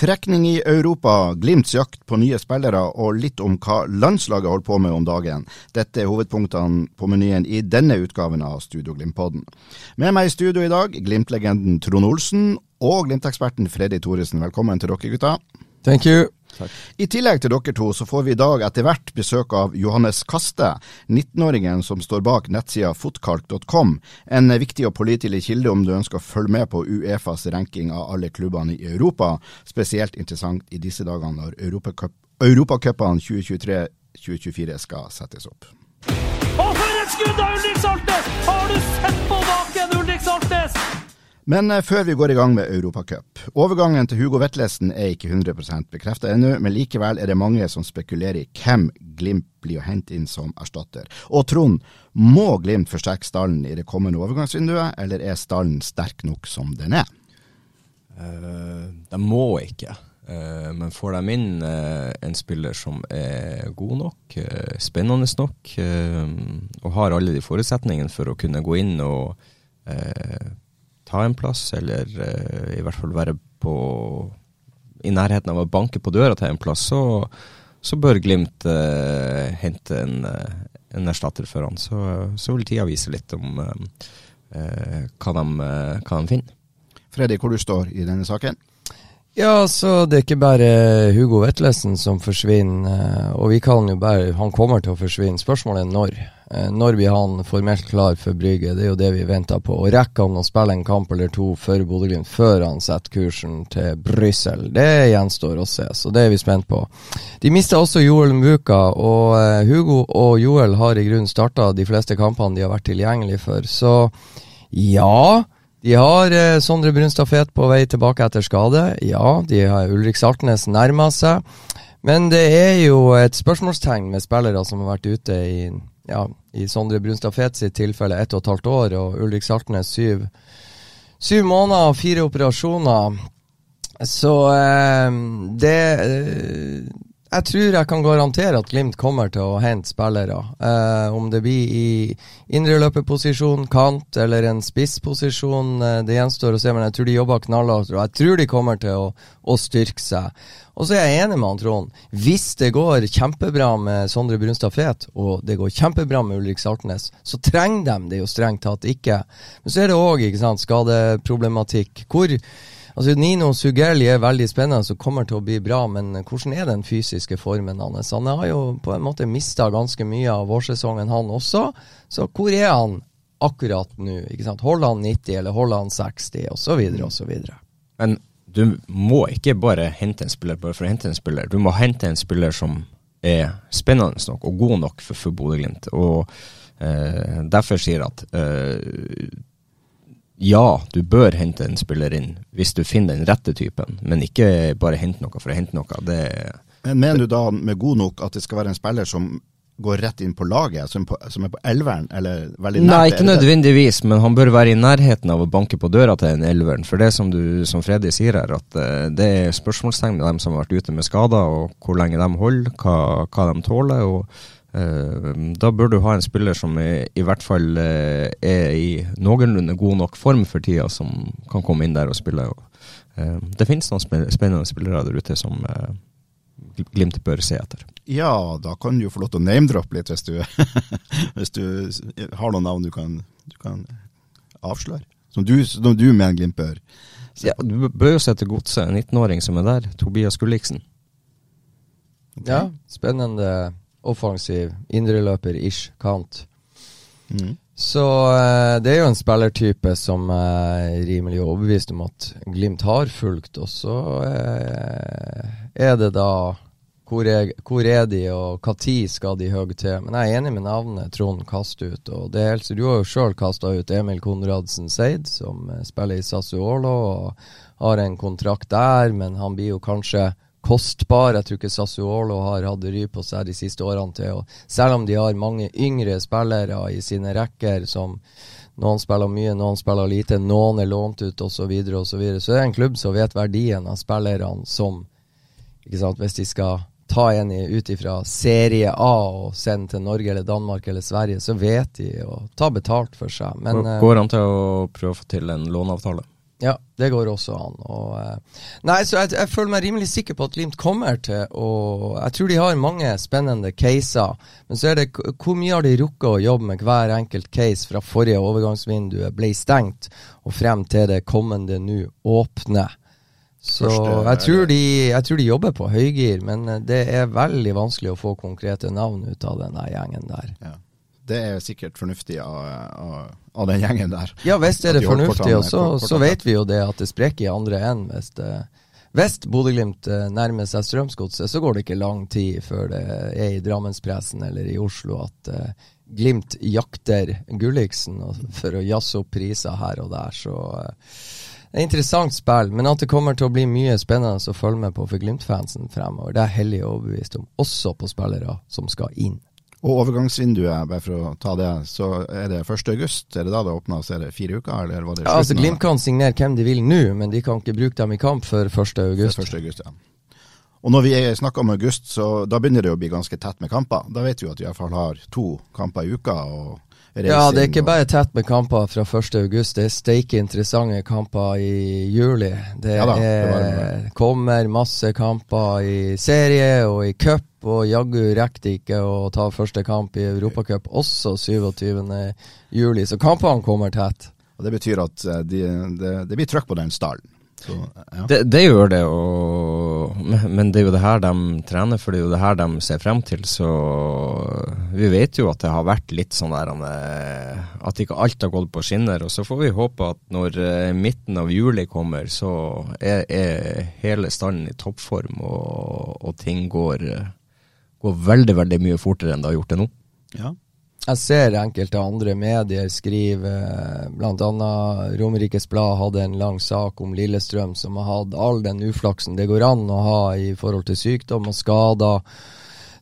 Trekning i Europa, Glimts jakt på nye spillere og litt om hva landslaget holder på med om dagen. Dette er hovedpunktene på menyen i denne utgaven av Studio Glimt-podden. Med meg i studio i dag, Glimt-legenden Trond Olsen og Glimt-eksperten Freddy Thoresen. Velkommen til dere gutta. Thank you. I tillegg til dere to, så får vi i dag etter hvert besøk av Johannes Kaste, 19-åringen som står bak nettsida fotkalk.com, en viktig og pålitelig kilde om du ønsker å følge med på Uefas ranking av alle klubbene i Europa. Spesielt interessant i disse dagene når Europacup- Europacupene 2023-2024 skal settes opp. Og for et skudd av Ulrik Saltnes! Har du sett på baken? Men eh, før vi går i gang med Europacup. Overgangen til Hugo Vetlesen er ikke 100 bekreftet ennå, men likevel er det mange som spekulerer i hvem Glimt blir å hente inn som erstatter. Og Trond, må Glimt forsterke stallen i det kommende overgangsvinduet, eller er stallen sterk nok som den er? Uh, de må ikke. Uh, men får de inn uh, en spiller som er god nok, eh, spennende nok, eh, og har alle de forutsetningene for å kunne gå inn og eh, ta en plass, eller eh, i hvert fall være på i nærheten av å banke på døra til en plass, så, så bør Glimt eh, hente en, eh, en erstatter for han. Så, så vil tida vise litt om eh, eh, hva, de, eh, hva de finner. Freddy, hvor du står i denne saken? Ja, så det er ikke bare Hugo Vetlesen som forsvinner, eh, og vi kan jo bare Han kommer til å forsvinne. Spørsmålet er når. Eh, Når blir han formelt klar for Brygge? Det er jo det vi venter på. Og rekker han å spille en kamp eller to for Bodø-Glimt før han setter kursen til Brussel? Det gjenstår å se, så det er vi spent på. De mista også Joel Mbuka, og eh, Hugo og Joel har i grunnen starta de fleste kampene de har vært tilgjengelige for. Så ja. De har eh, Sondre Brunstad Fet på vei tilbake etter skade. Ja, de har Ulrik Saltnes nærma seg. Men det er jo et spørsmålstegn med spillere som har vært ute i, ja, i Sondre Brunstad Fet sitt tilfelle ett og et halvt år, og Ulrik Saltnes syv, syv måneder og fire operasjoner. Så eh, det eh, Jeg tror jeg kan garantere at Glimt kommer til å hente spillere. Eh, om det blir i indreløperposisjon, kant eller en spissposisjon, eh, det gjenstår å se. Men jeg tror de jobber knallhardt, og jeg tror de kommer til å, å styrke seg. Og så er jeg enig med han Trond. Hvis det går kjempebra med Sondre Brunstad Fet, og det går kjempebra med Ulrik Saltnes, så trenger de det jo strengt tatt ikke. Men så er det òg skadeproblematikk. Hvor Altså Nino Sugeli er veldig spennende og kommer til å bli bra, men hvordan er den fysiske formen hans? Han har jo på en måte mista ganske mye av vårsesongen, han også. Så hvor er han akkurat nå? ikke sant? Holder han 90, eller holder han 60, osv., osv.? Men du må ikke bare hente en spiller bare for å hente en spiller. Du må hente en spiller som er spennende nok og god nok for, for Bodø-Glimt. Og eh, derfor sier jeg at eh, ja, du bør hente en spiller inn hvis du finner den rette typen, men ikke bare hente noe for å hente noe. Det Men Mener du da med god nok at det skal være en spiller som går rett inn på laget, som, på, som er på elveren, eller veldig nært? Nei, ikke nødvendigvis, men han bør være i nærheten av å banke på døra til en elveren. For det som, du, som Freddy sier her, at eh, det er spørsmålstegn med dem som har vært ute med skader, og hvor lenge de holder, hva, hva de tåler. og Da bør du ha en spiller som er, i hvert fall eh, er i noenlunde god nok form for tida, som kan komme inn der og spille. Eh, det finnes noen spennende spillere der ute som eh, Glimt bør se etter. Ja, da kan du jo få lov til å name-droppe litt hvis du, hvis du har noen navn du kan, du kan avsløre. Som du, som du mener Glimt bør. Ja, du bør jo se til godset, en 19-åring som er der. Tobias Gulliksen. Ja, spennende, offensiv indreløper-ish kant. Mm. Så eh, det er jo en spillertype som er rimelig overbevist om at Glimt har fulgt. Og så eh, er det da hvor er, hvor er de, og når skal de hogge til? Men jeg er enig med navnet Trond kaste ut. og det er Du har jo sjøl kasta ut Emil Konradsen Seid, som eh, spiller i Sassuolo og har en kontrakt der, men han blir jo kanskje kostbar. Jeg tror ikke Sassuolo har hatt ry på seg de siste årene til og Selv om de har mange yngre spillere i sine rekker som noen spiller mye, noen spiller lite, noen er lånt ut osv., så, videre, og så, videre. så det er en klubb som vet verdien av spillerne som ikke sant, Hvis de skal ta en ut ifra serie A og sende til Norge eller Danmark eller Sverige, så vet de å ta betalt for seg. Men, Går han til å prøve å få til en låneavtale? Ja, det går også an. Og, eh, nei, så jeg, jeg, føler meg rimelig sikker på at Glimt kommer til å Jeg tror de har mange spennende caser, men så er det hvor mye har de rukket å jobbe med hver enkelt case fra forrige overgangsvindu ble stengt, og frem til det kommende nå åpner. Så jeg tror, de, jeg tror, de, jobber på høygir, men eh, det er veldig vanskelig å få konkrete navn ut av den gjengen der. Ja. Det er sikkert fornuftig av, av, av den gjengen der. Ja, hvis det er det fornuftig, og så, så, vet vi jo det at det spreker i andre enden. Hvis, hvis Bodø-Glimt eh, nærmer seg Strømsgodset, så går det ikke lang tid før det er i Drammenspressen eller i Oslo at uh, Glimt jakter Gulliksen for å jazze opp priser her og der. Så uh, det er interessant spill, men at det kommer til å bli mye spennende å følge med på for Glimt-fansen fremover, det er jeg hellig overbevist om. Også på spillere som skal inn. Og overgangsvinduet, bare for å ta det, så er det 1. august? Er det da det åpner, så er det fire uker? eller var det ja, altså Glimt kan signere hvem de vil nå, men de kan ikke bruke dem i kamp før 1. august. 1. august ja. Og når vi snakker om august, så da begynner det å bli ganske tett med kamper. Da vet vi at vi iallfall har to kamper i uka. og ja, det er ikke bare tett med kamper fra 1. august, det er steike interessante kamper i juli. Det, ja da, det er, kommer masse kamper i serie og i cup, og jaggu rekker det ikke å ta første kamp i Europacup også 27. juli, så kampene kommer tett. Og Det betyr at eh, de, det, det blir trøkk på den stallen. Så, ja. det, det, gjør det, og, men det er jo det her de trener for, det er jo det her de ser frem til. Så vi vet jo at det har vært litt sånn der eh, at ikke alt har gått på skinner. Og så får vi håpe at når eh, midten av juli kommer, så er, er hele standen i toppform, og, og ting går, går veldig, veldig mye fortere enn det har gjort det nå. Ja. Jeg ser enkelte andre medier skrive, bl.a. Romerikes Blad hadde en lang sak om Lillestrøm, som har hatt all den uflaksen det går an å ha i forhold til sykdom og skader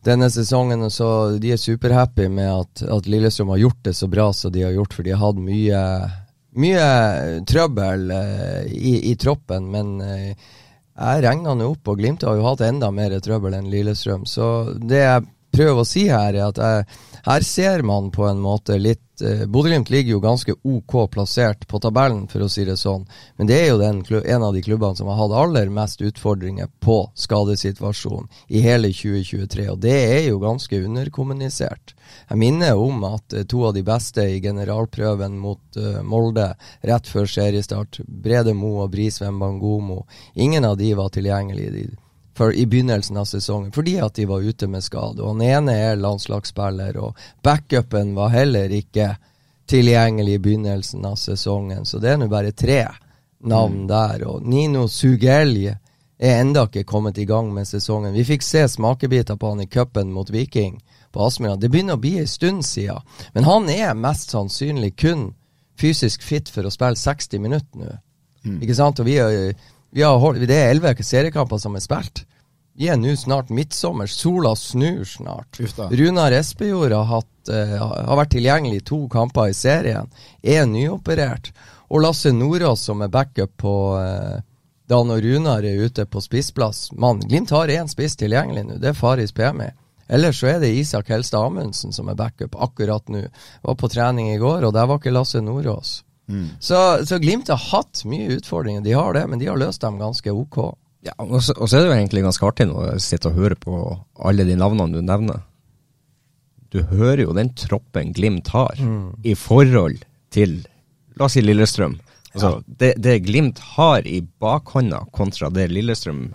denne sesongen. Så de er superhappy med at, at Lillestrøm har gjort det så bra som de har gjort, for de har hatt mye, mye trøbbel eh, i, i, troppen. Men eh, jeg regna nå opp, og Glimt har jo hatt enda mer trøbbel enn Lillestrøm. Så det jeg prøver å si her, er at jeg her ser man på en måte litt eh, Bodø-Glimt ligger jo ganske OK plassert på tabellen, for å si det sånn. Men det er jo den, en av de klubbene som har hatt aller mest utfordringer på skadesituasjonen i hele 2023. Og det er jo ganske underkommunisert. Jeg minner om at eh, to av de beste i generalprøven mot uh, Molde rett før seriestart, Brede Mo og Brisveen Bangomo, ingen av de var tilgjengelige. De for, i begynnelsen av sesongen, fordi at de var ute med skade. Og Den ene er landslagsspiller, og backupen var heller ikke tilgjengelig i begynnelsen av sesongen. Så det er nå bare tre navn mm. der. Og Nino Sugelj er enda ikke kommet i gang med sesongen. Vi fikk se smakebiter på han i cupen mot Viking på Aspmyra. Det begynner å bli en stund siden. Men han er mest sannsynlig kun fysisk fit for å spille 60 minutter nå. Mm. Ikke sant? Og vi er vi har holdt, det er elleve seriekamper som er spilt. Vi er nå snart midtsommer. Sola snur snart. Runar Espejord har, hatt, uh, har vært tilgjengelig i to kamper i serien. Er nyoperert. Og Lasse Nordås, som er backup på uh, da når Runar er ute på spissplass Mann, Glimt har én spiss tilgjengelig nå. Det er Faris Pemi. Ellers så er det Isak Helstad Amundsen som er backup akkurat nå. Var på trening i går, og der var ikke Lasse Nordås. Mm. Så, så, Glimt har hatt mye utfordringer, de har det, men de har løst dem ganske ok. Ja, og så, og så er det jo egentlig ganske artig når å sitte og høre på alle de navnene du nevner. Du hører jo den troppen Glimt har, mm. i forhold til la oss si Lillestrøm. Altså, ja. det, det, Glimt har i bakhånda kontra det Lillestrøm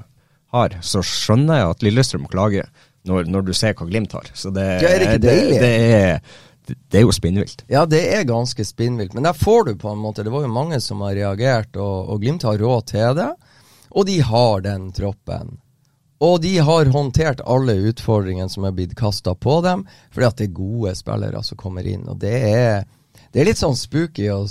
har, så skjønner jeg at Lillestrøm klager. når, når, du ser hva Glimt har. Så det, ja, er det ikke? Det, det, er, det er jo spinnvilt. Ja, det er ganske spinnvilt. Men der får du på en måte Det var jo mange som har reagert, og, og Glimt har råd til det. Og de har den troppen. Og de har håndtert alle utfordringene som er blitt kasta på dem, fordi at det er gode spillere som kommer inn. Og det er, det er litt sånn spooky å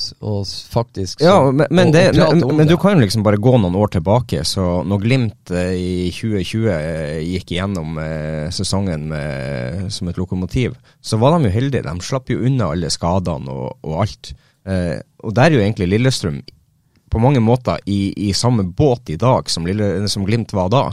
faktisk Ja, men, men, det, men, men du kan jo liksom bare gå noen år tilbake. Så når Glimt eh, i 2020 eh, gikk gjennom eh, sesongen med, som et lokomotiv, så var de jo heldige. De slapp jo unna alle skadene og, og alt. Eh, og der er jo egentlig Lillestrøm på mange måter i, i samme båt i dag som, Lille, som Glimt var da.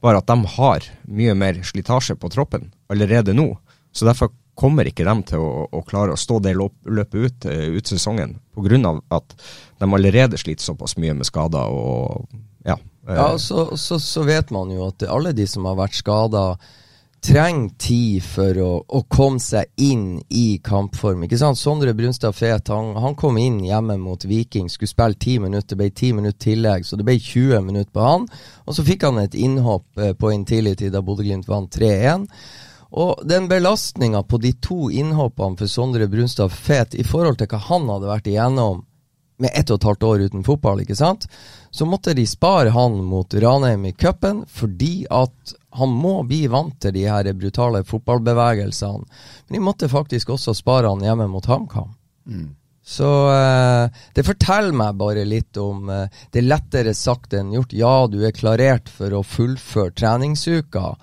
Bare at de har mye mer slitasje på troppen allerede nå. Så derfor kommer ikke de til å, å klare å stå det løpet ut, uh, ut sesongen, pga. at de allerede sliter såpass mye med skader og ja. Uh, ja, så, så, så, vet man jo at alle de som har vært skada, trenger tid for å, å, komme seg inn i kampform. Ikke sant? Sondre Brunstad Fet han, han, kom inn hjemme mot Viking, skulle spille ti minutter, det ble ti minutter tillegg, så det ble 20 minutter på han. Og så fikk han et innhopp eh, på Intility da Bodø-Glimt vant 3-1. Og den belastninga på de to innhoppene for Sondre Brunstad Fet i forhold til hva han hadde vært igjennom med ett og et halvt år uten fotball, ikke sant, så måtte de spare han mot Ranheim i cupen fordi at han må bli vant til de her brutale fotballbevegelsene. Men de måtte faktisk også spare han hjemme mot HamKam. Mm. Så eh, det forteller meg bare litt om eh, Det er lettere sagt enn gjort. Ja, du er klarert for å fullføre treningsuka,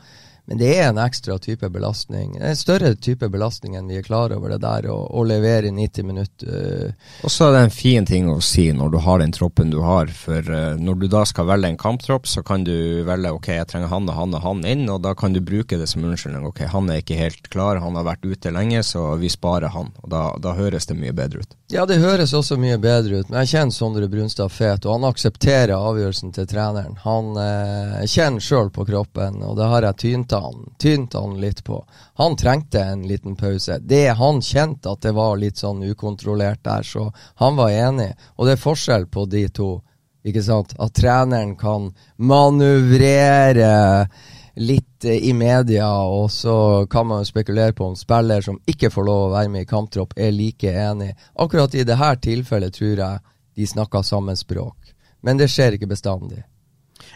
men det er en ekstra type belastning. En større type belastning enn vi er klar over det der, å, levere 90 minutter. Uh. Og så er det en fin ting å si når du har den troppen du har. For uh, når du da skal velge en kamptropp, så kan du velge ok, jeg trenger han og han og han inn, og da kan du bruke det som unnskyldning. Ok, han er ikke helt klar, han har vært ute lenge, så vi sparer han. Og da, da høres det mye bedre ut. Ja, det høres også mye bedre ut, men jeg kjenner Sondre Brunstad Fet, og han aksepterer avgjørelsen til treneren. Han eh, kjenner sjøl på kroppen, og det har jeg tynt han, tynte han litt på. Han trengte en liten pause. Det Han kjente at det var litt sånn ukontrollert der, så han var enig. Og det er forskjell på de to. Ikke sant? At treneren kan manøvrere litt i media, og så kan man jo spekulere på om spiller som ikke får lov å være med i kamptropp, er like enig. Akkurat i dette tilfellet tror jeg de snakker samme språk. Men det skjer ikke bestandig.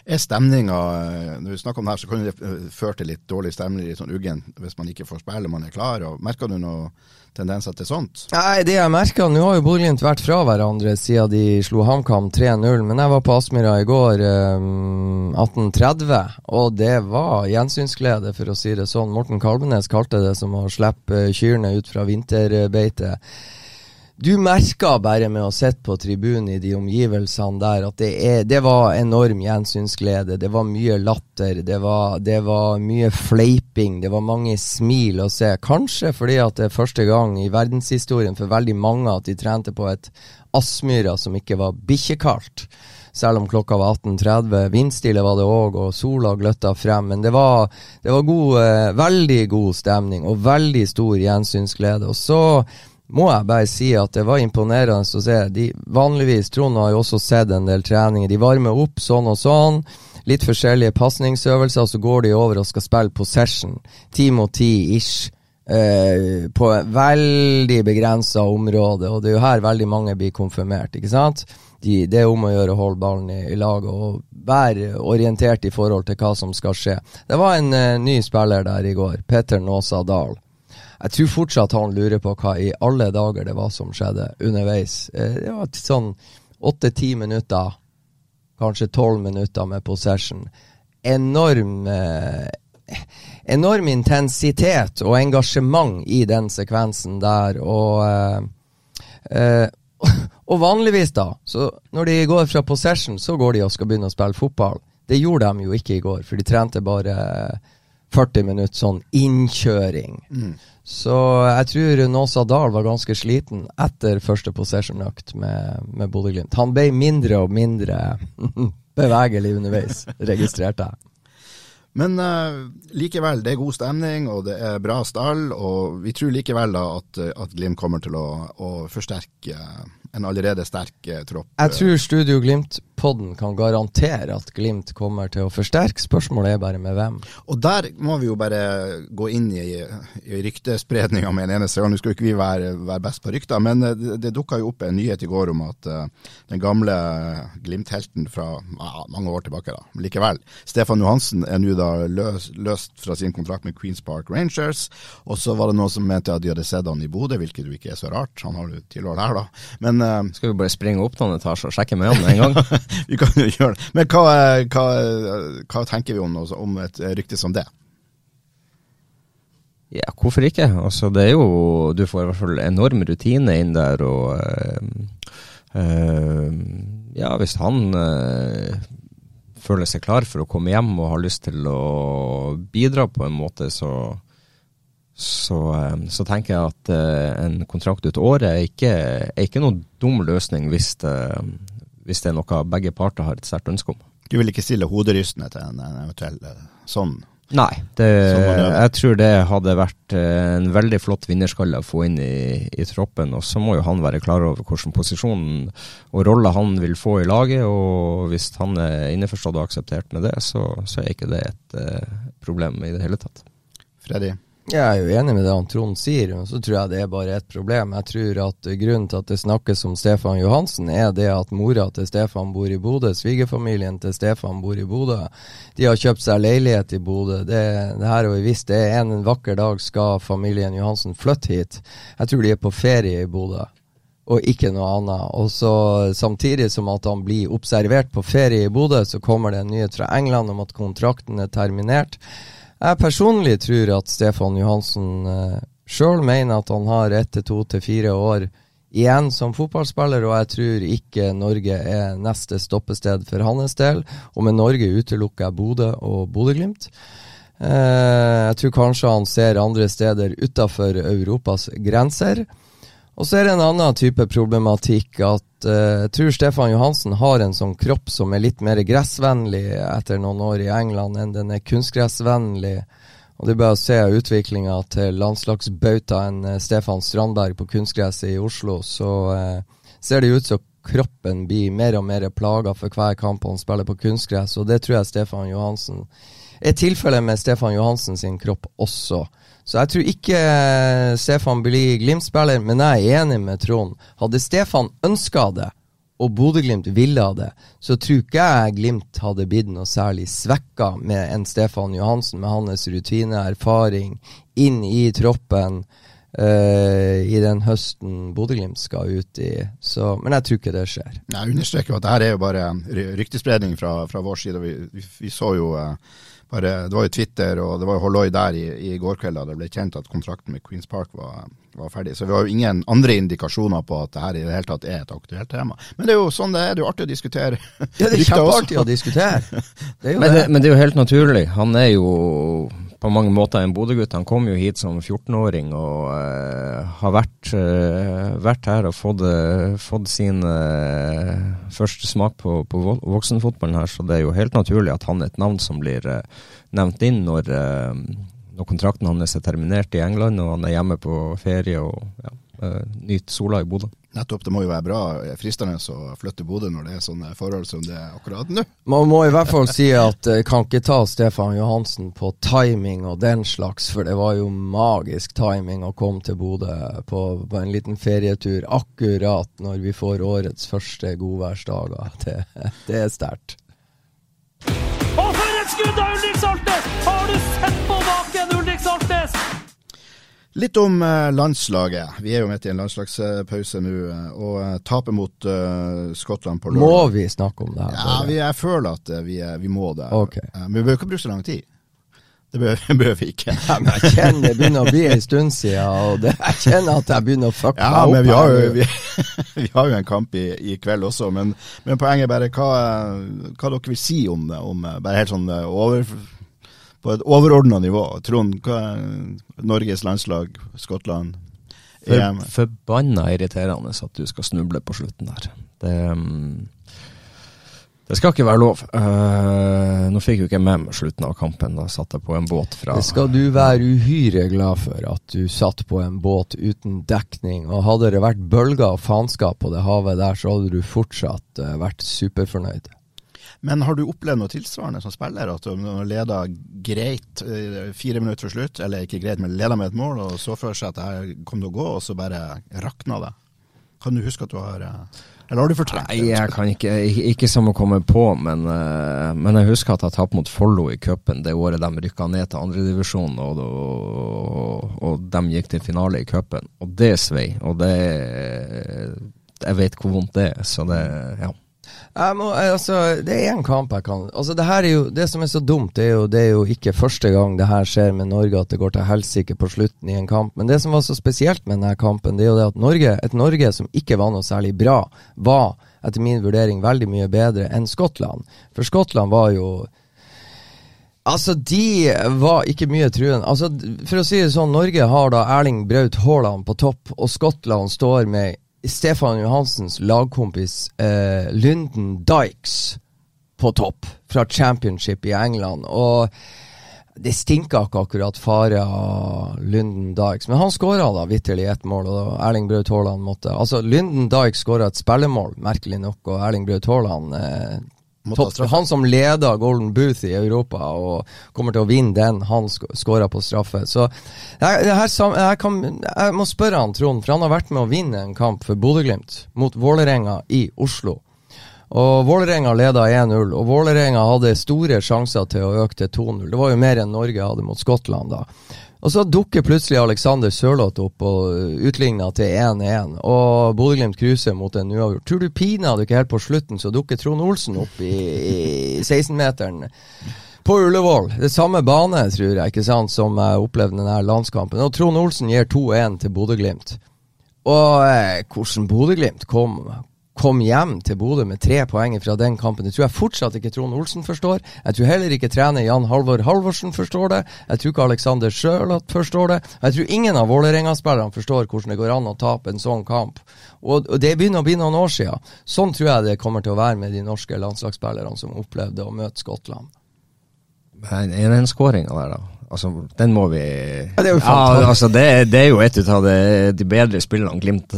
Er stemninga eh, Når vi snakker om det her, så kan det eh, føre til litt dårlig stemning, litt sånn uggen, hvis man ikke får spille, man er klar. og Merker du noen tendenser til sånt? Nei, det jeg merker Nå har jo Bodø-Glimt vært fra hverandre siden de slo HamKam 3-0, men jeg var på Aspmyra i går um, eh, 18.30, og det var gjensynsglede, for å si det sånn. Morten Kalvenes kalte det som å slippe kyrne ut fra vinterbeite. Du merka bare med å sitte på tribunen i de omgivelsene der at det, er, det var enorm gjensynsglede. Det var mye latter, det var, det var, mye fleiping, det var mange smil å se. Kanskje fordi at det er første gang i verdenshistorien for veldig mange at de trente på et Aspmyra som ikke var bikkjekaldt. Selv om klokka var 18.30. Vindstille var det òg, og sola gløtta frem. Men det var, det var god, eh, veldig god stemning og veldig stor gjensynsglede. Og så må jeg bare si at det var imponerende å se. De, vanligvis, Trond har jo også sett en del treninger. De varmer opp sånn og sånn. Litt forskjellige pasningsøvelser, så går de over og skal spille possession. Ti mot ti ish. Eh, på veldig begrensa område, og det er jo her veldig mange blir konfirmert, ikke sant? De, det er om å gjøre å holde ballen i, i lag og være orientert i forhold til hva som skal skje. Det var en eh, ny spiller der i går, Petter Nåsa Dahl. Jeg tror fortsatt han lurer på hva i alle dager det var som skjedde underveis. Eh, det var sånn åtte-ti minutter, kanskje tolv minutter med possession. Enorm eh, Enorm intensitet og engasjement i den sekvensen der, og eh, og vanligvis, da, så når de går fra possession, så går de og skal begynne å spille fotball. Det gjorde de jo ikke i går, for de trente bare 40 minutter sånn innkjøring. Mm. Så jeg tror Nåsa Dahl var ganske sliten etter første possession-økt med, med Bodø-Glimt. Han ble mindre og mindre bevegelig underveis, registrerte jeg. Men uh, likevel, det er god stemning og det er bra stall, og vi tror likevel da at, at Glimt kommer til å, å forsterke en allerede sterk eh, tropp. Jeg tror Studio Glimt-podden kan garantere at Glimt kommer til å forsterke. Spørsmålet er bare med hvem. Og der må vi jo bare gå inn i, i ryktespredninga med en eneste gang. Nå skal jo ikke vi være, være best på rykter, men eh, det, det dukka jo opp en nyhet i går om at uh, den gamle Glimt-helten fra uh, mange år tilbake, da, men likevel, Stefan Johansen er nå da løs, løst fra sin kontrakt med Queens Park Rangers. Og så var det noen som mente at de hadde sett han i Bodø, hvilket jo ikke er så rart. Han har jo tilhold her, da. Men uh, Skal vi bare springe opp noen etasjer og sjekke med han med en gang? vi kan jo gjøre det. Men hva, hva, hva tenker vi om, noe, om et rykte som det? Ja, hvorfor ikke? Altså, det er jo Du får i hvert fall enorm rutine inn der, og uh, uh, Ja, hvis han føler seg klar for å komme hjem og har lyst til å bidra på en måte, så så, så tenker jeg at en kontrakt ut året er ikke, er ikke noen dum løsning hvis det, hvis det er noe begge parter har et sterkt ønske om. Du vil ikke stille hoderystende til en, en eventuell sånn Nei, det, jeg tror det hadde vært en veldig flott vinnerskalle å få inn i, i troppen. Og så må jo han være klar over hvilken posisjon og rolle han vil få i laget. Og hvis han er innforstått og akseptert med det, så, så er ikke det et uh, problem i det hele tatt. Freddy? Jeg er jo enig med det han Trond sier, men så tror jeg det er bare et problem. Jeg tror at grunnen til at det snakkes om Stefan Johansen, er det at mora til Stefan bor i Bodø. Svigerfamilien til Stefan bor i Bodø. De har kjøpt seg leilighet i Bodø. Det, det her har vi visst. Det er en, vakker dag skal familien Johansen flytte hit. Jeg tror de er på ferie i Bodø og ikke noe annet. Og så Samtidig som at han blir observert på ferie i Bodø, så kommer det en nyhet fra England om at kontrakten er terminert. Jeg personlig tror at Stefan Johansen uh, sjøl mener at han har ett til to til fire år igjen som fotballspiller, og jeg tror ikke Norge er neste stoppested for hans del. Og med Norge utelukker jeg Bodø og Bodø-Glimt. Uh, jeg tror kanskje han ser andre steder utafor Europas grenser. Og så er det en annen type problematikk at uh, jeg tror Stefan Johansen har en sånn kropp som er litt mer gressvennlig etter noen år i England enn den er kunstgressvennlig. Og det er bare å se utviklinga til landslagsbautaen uh, Stefan Strandberg på kunstgresset i Oslo, så uh, ser det ut som kroppen blir mer og mer plaga for hver kamp han spiller på kunstgress, og det tror jeg Stefan Johansen er tilfellet med Stefan Johansen sin kropp også. Så jeg tror ikke eh, Stefan blir Glimt-spiller, men jeg er enig med Trond. Hadde Stefan ønska det, og Bodø-Glimt ville det, så tror ikke jeg Glimt hadde blitt noe særlig svekka med en Stefan Johansen med hans rutine, erfaring, inn i troppen uh, i den høsten Bodø-Glimt skal ut i. Så, men jeg tror ikke det skjer. Jeg understreker at dette er jo bare ryktespredning fra, fra vår side. Vi, vi, vi så jo uh bare, det var jo Twitter og det var jo Holloi der i, i, går kveld da det ble kjent at kontrakten med Queens Park var, var, ferdig. Så vi har jo ingen andre indikasjoner på at det her i det hele tatt er et aktuelt tema. Men det er jo sånn det er. Det er jo artig å diskutere. Ja, det er kjempeartig å diskutere. Det men, det, men, det, er jo helt naturlig. Han er jo på mange måter en Bodø-gutt. Han kom jo hit som 14-åring og uh, har vært, uh, vært, her og fått, uh, fått sin første smak på, på, voksenfotballen her, så det er jo helt naturlig at han er et navn som blir nevnt inn når, når kontrakten hans er terminert i England og han er hjemme på ferie og ja, nyter sola i Bodø. Nettopp, det må jo være bra fristende å flytte Bodø når det er sånne forhold som det er akkurat nå. Man må i hvert fall si at jeg kan ikke ta Stefan Johansen på timing og den slags, for det var jo magisk timing å komme til Bodø på, på, en liten ferietur akkurat når vi får årets første godværsdager. Det, det er sterkt. Og for et skudd av Ulrik Saltnes! Har du sett Litt om eh, landslaget. Vi er jo midt i en landslagspause nå. Eh, og tapet taper mot uh, Skottland på lørdag. Må vi snakke om det? her? Ja, vi, Jeg føler at vi, vi må det. Okay. men vi bør ikke bruke så lang tid. Det bør vi ikke. Ja, men jeg kjenner det begynner å bli en stund siden, og det, jeg kjenner at jeg begynner å fucke ja, meg opp. Men vi har, jo, vi, vi har jo en kamp i, i kveld også, men, men, poenget er bare hva, hva dere vil si om det. Om, bare helt sånn over på et overordna nivå. Trond, hva er Norges landslag, Skottland, EM? For, forbanna irriterende at du skal snuble på slutten der. Det, Det skal ikke være lov. Uh, nå fikk jo ikke jeg med meg slutten av kampen. Da satt jeg på en båt fra Det skal du være uhyre glad for, at du satt på en båt uten dekning. Og hadde det vært bølger og faenskap på det havet der, så hadde du fortsatt uh, vært superfornøyd. Men har du opplevd noe tilsvarende som spiller? At du leder greit uh, fire minutter før slutt, eller ikke greit, men leder med et mål, og så for seg at det her kom til å gå, og så bare rakna det? Kan du huske at du har eller har du fortrengt det? Nei, jeg kan ikke, ikke, ikke som å komme på, men, uh, men jeg husker at jeg tapte mot Follo i cupen det året de rykka ned til andredivisjon, og, og, og de gikk til finale i cupen. Og det svei. Og det Jeg vet hvor vondt det er, så det Ja. Må, altså, det er én kamp jeg kan Altså, det jo Det som er så dumt, det er jo, det er jo ikke første gang det her skjer med Norge, at det går til helsike på slutten i en kamp. Men det som var så spesielt med denne kampen, det er jo det at Norge, et Norge som ikke var noe særlig bra, var etter min vurdering veldig mye bedre enn Skottland. For Skottland var jo Altså, de var ikke mye truen. Altså, for å si det sånn, Norge har da Erling Braut Haaland på topp, og Skottland står med Stefan Johansens lagkompis eh, Lyndon Dykes på topp fra championship i England. Og det stinka ikke akkurat fare av Lyndon Dykes, men han skåra da vitterlig ett mål. Og Erling Braut Haaland måtte Altså, Lyndon Dykes skåra et spillemål, merkelig nok, og Erling Braut Haaland eh, Topp, han som leder Golden Booth i Europa og kommer til å vinne den, han sk skåra på straffe. Så jeg, jeg, jeg, kan, jeg, må spørre han Trond, for han har vært med å vinne en kamp for Bodø-Glimt mot Vålerenga i Oslo. Og Vålerenga leda 1-0, og Vålerenga hadde store sjanser til å øke til 2-0. Det var jo mer enn Norge hadde mot Skottland da. Og så dukker plutselig Alexander Sørloth opp og utligna til 1-1. Og Bodø-Glimt cruiser mot en uavgjort. Tror du pinadø ikke helt på slutten så dukker Trond Olsen opp i, i 16-meteren på Ullevål. Det samme bane, tror jeg, ikke sant, som jeg opplevde denne landskampen. Og Trond Olsen gir 2-1 til Bodø-Glimt. Og eh, hvordan Bodø-Glimt kom, kom hjem til Bodø med tre poeng fra den kampen. Det tror jeg fortsatt ikke Trond Olsen forstår. Jeg tror heller ikke trener Jan Halvor Halvorsen forstår det. Jeg tror ikke Alexander Sjølat forstår det. Jeg tror ingen av Vålerenga-spillerne forstår hvordan det går an å tape en sånn kamp. Og, det begynner å bli noen år siden. Sånn tror jeg det kommer til å være med de norske landslagsspillerne som opplevde å møte Skottland. Men er den skåringa der, da? Altså, den må vi ja, Det er jo ja, altså, det, det, er jo et av de, bedre spillene Glimt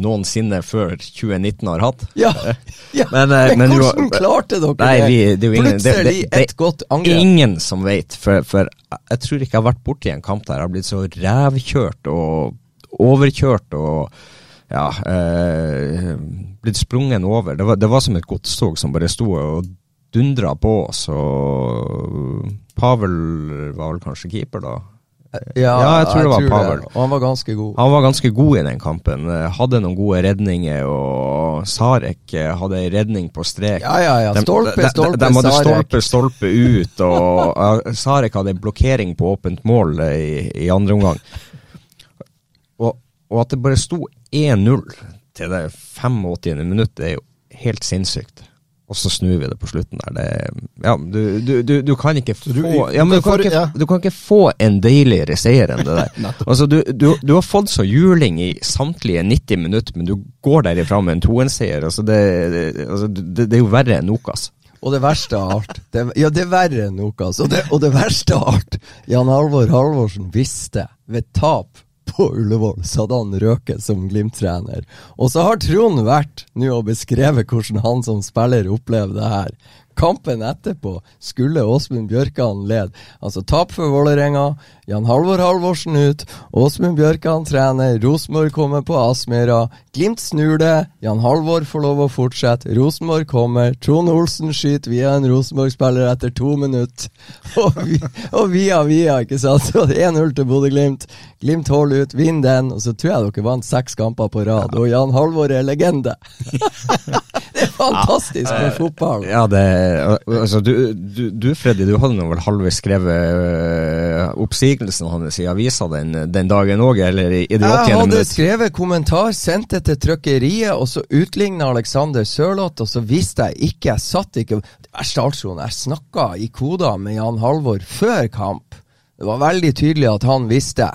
noensinne før 2019 har hatt. Ja, ja. men, eh, men, men, hvordan klarte dere nei, vi, det? Er ingen, Plutselig det, et godt angrep. Ingen som vet, for, for, jeg tror ikke jeg har vært borti en kamp der jeg har blitt så rævkjørt og overkjørt og ja, eh, blitt sprungen over. Det var, det var som et godstog som bare sto og dundra på så Pavel var vel kanskje keeper da? Ja, ja jeg tror jeg det var Pavel. Det. Og han var ganske god. Han var ganske god i den kampen. Hadde noen gode redninger, og Sarek eh, hadde en redning på strek. Ja, ja, ja. Stolpe, de, stolpe, de, de hadde stolpe, stolpe ut, og Sarek hadde en blokkering på åpent mål i, i andre omgang. Og, og, at det bare sto 1-0 til det 85. minutt, det er jo helt sinnssykt og så snur vi det på slutten der. Det, ja, du, du, du, du, kan ikke få ja, men du kan ikke, du kan ikke få en deiligere seier enn det der. altså, du, har fått så juling i samtlige 90 minutter, men du går derifra med en 2-1-seier. Altså, det, altså, det, er jo verre enn Nokas. Og det verste av alt det, Ja, det er verre enn Nokas. Og det, og det verste av alt Jan Alvor Halvorsen visste ved tap på Ullevål, så hadde han røket som Glimt-trener. Og så har Trond vært nå og beskrevet hvordan han som spiller opplever det her. Kampen etterpå skulle Åsmund Bjørkan lede. Altså tap for Vålerenga, Jan Halvor Halvorsen ut, Åsmund Bjørkan trener, Rosenborg kommer på Aspmyra. Glimt snur det, Jan Halvor får lov å fortsette, Rosenborg kommer, Trond Olsen skyter via en Rosenborg-spiller etter to minutter. Og, vi, og via via, ikke sant. 1-0 til Bodø-Glimt. Glimt holder ut, vinner den, og så tror jeg dere vant seks kamper på rad. Og Jan Halvor er legende. det er fantastisk med fotball. Ja, det altså, du, du, du, Freddy, du hadde vel halvveis skrevet uh, oppsigelsen hans i avisa den, den dagen òg, eller i, i det 80. Jeg hadde minutt? skrevet kommentar, sendt det til trykkeriet, og så utligna Alexander Sørloth, og så visste jeg ikke, jeg satt ikke verste jeg snakka i koder med Jan Halvor før kamp. Det var veldig tydelig at han visste.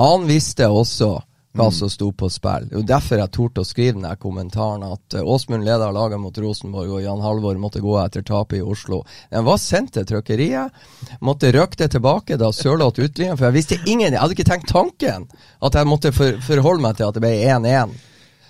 Han visste også hva som sto på spill. Det er jo derfor jeg torde å skrive den kommentaren at eh, Åsmund leda laget mot Rosenborg, og Jan Halvor måtte gå etter tapet i Oslo. Den var sendt til trykkeriet. Måtte røkke det tilbake da Sørloth utlignet, for jeg visste ingen Jeg hadde ikke tenkt tanken at jeg måtte for, forholde meg til at det ble 1-1.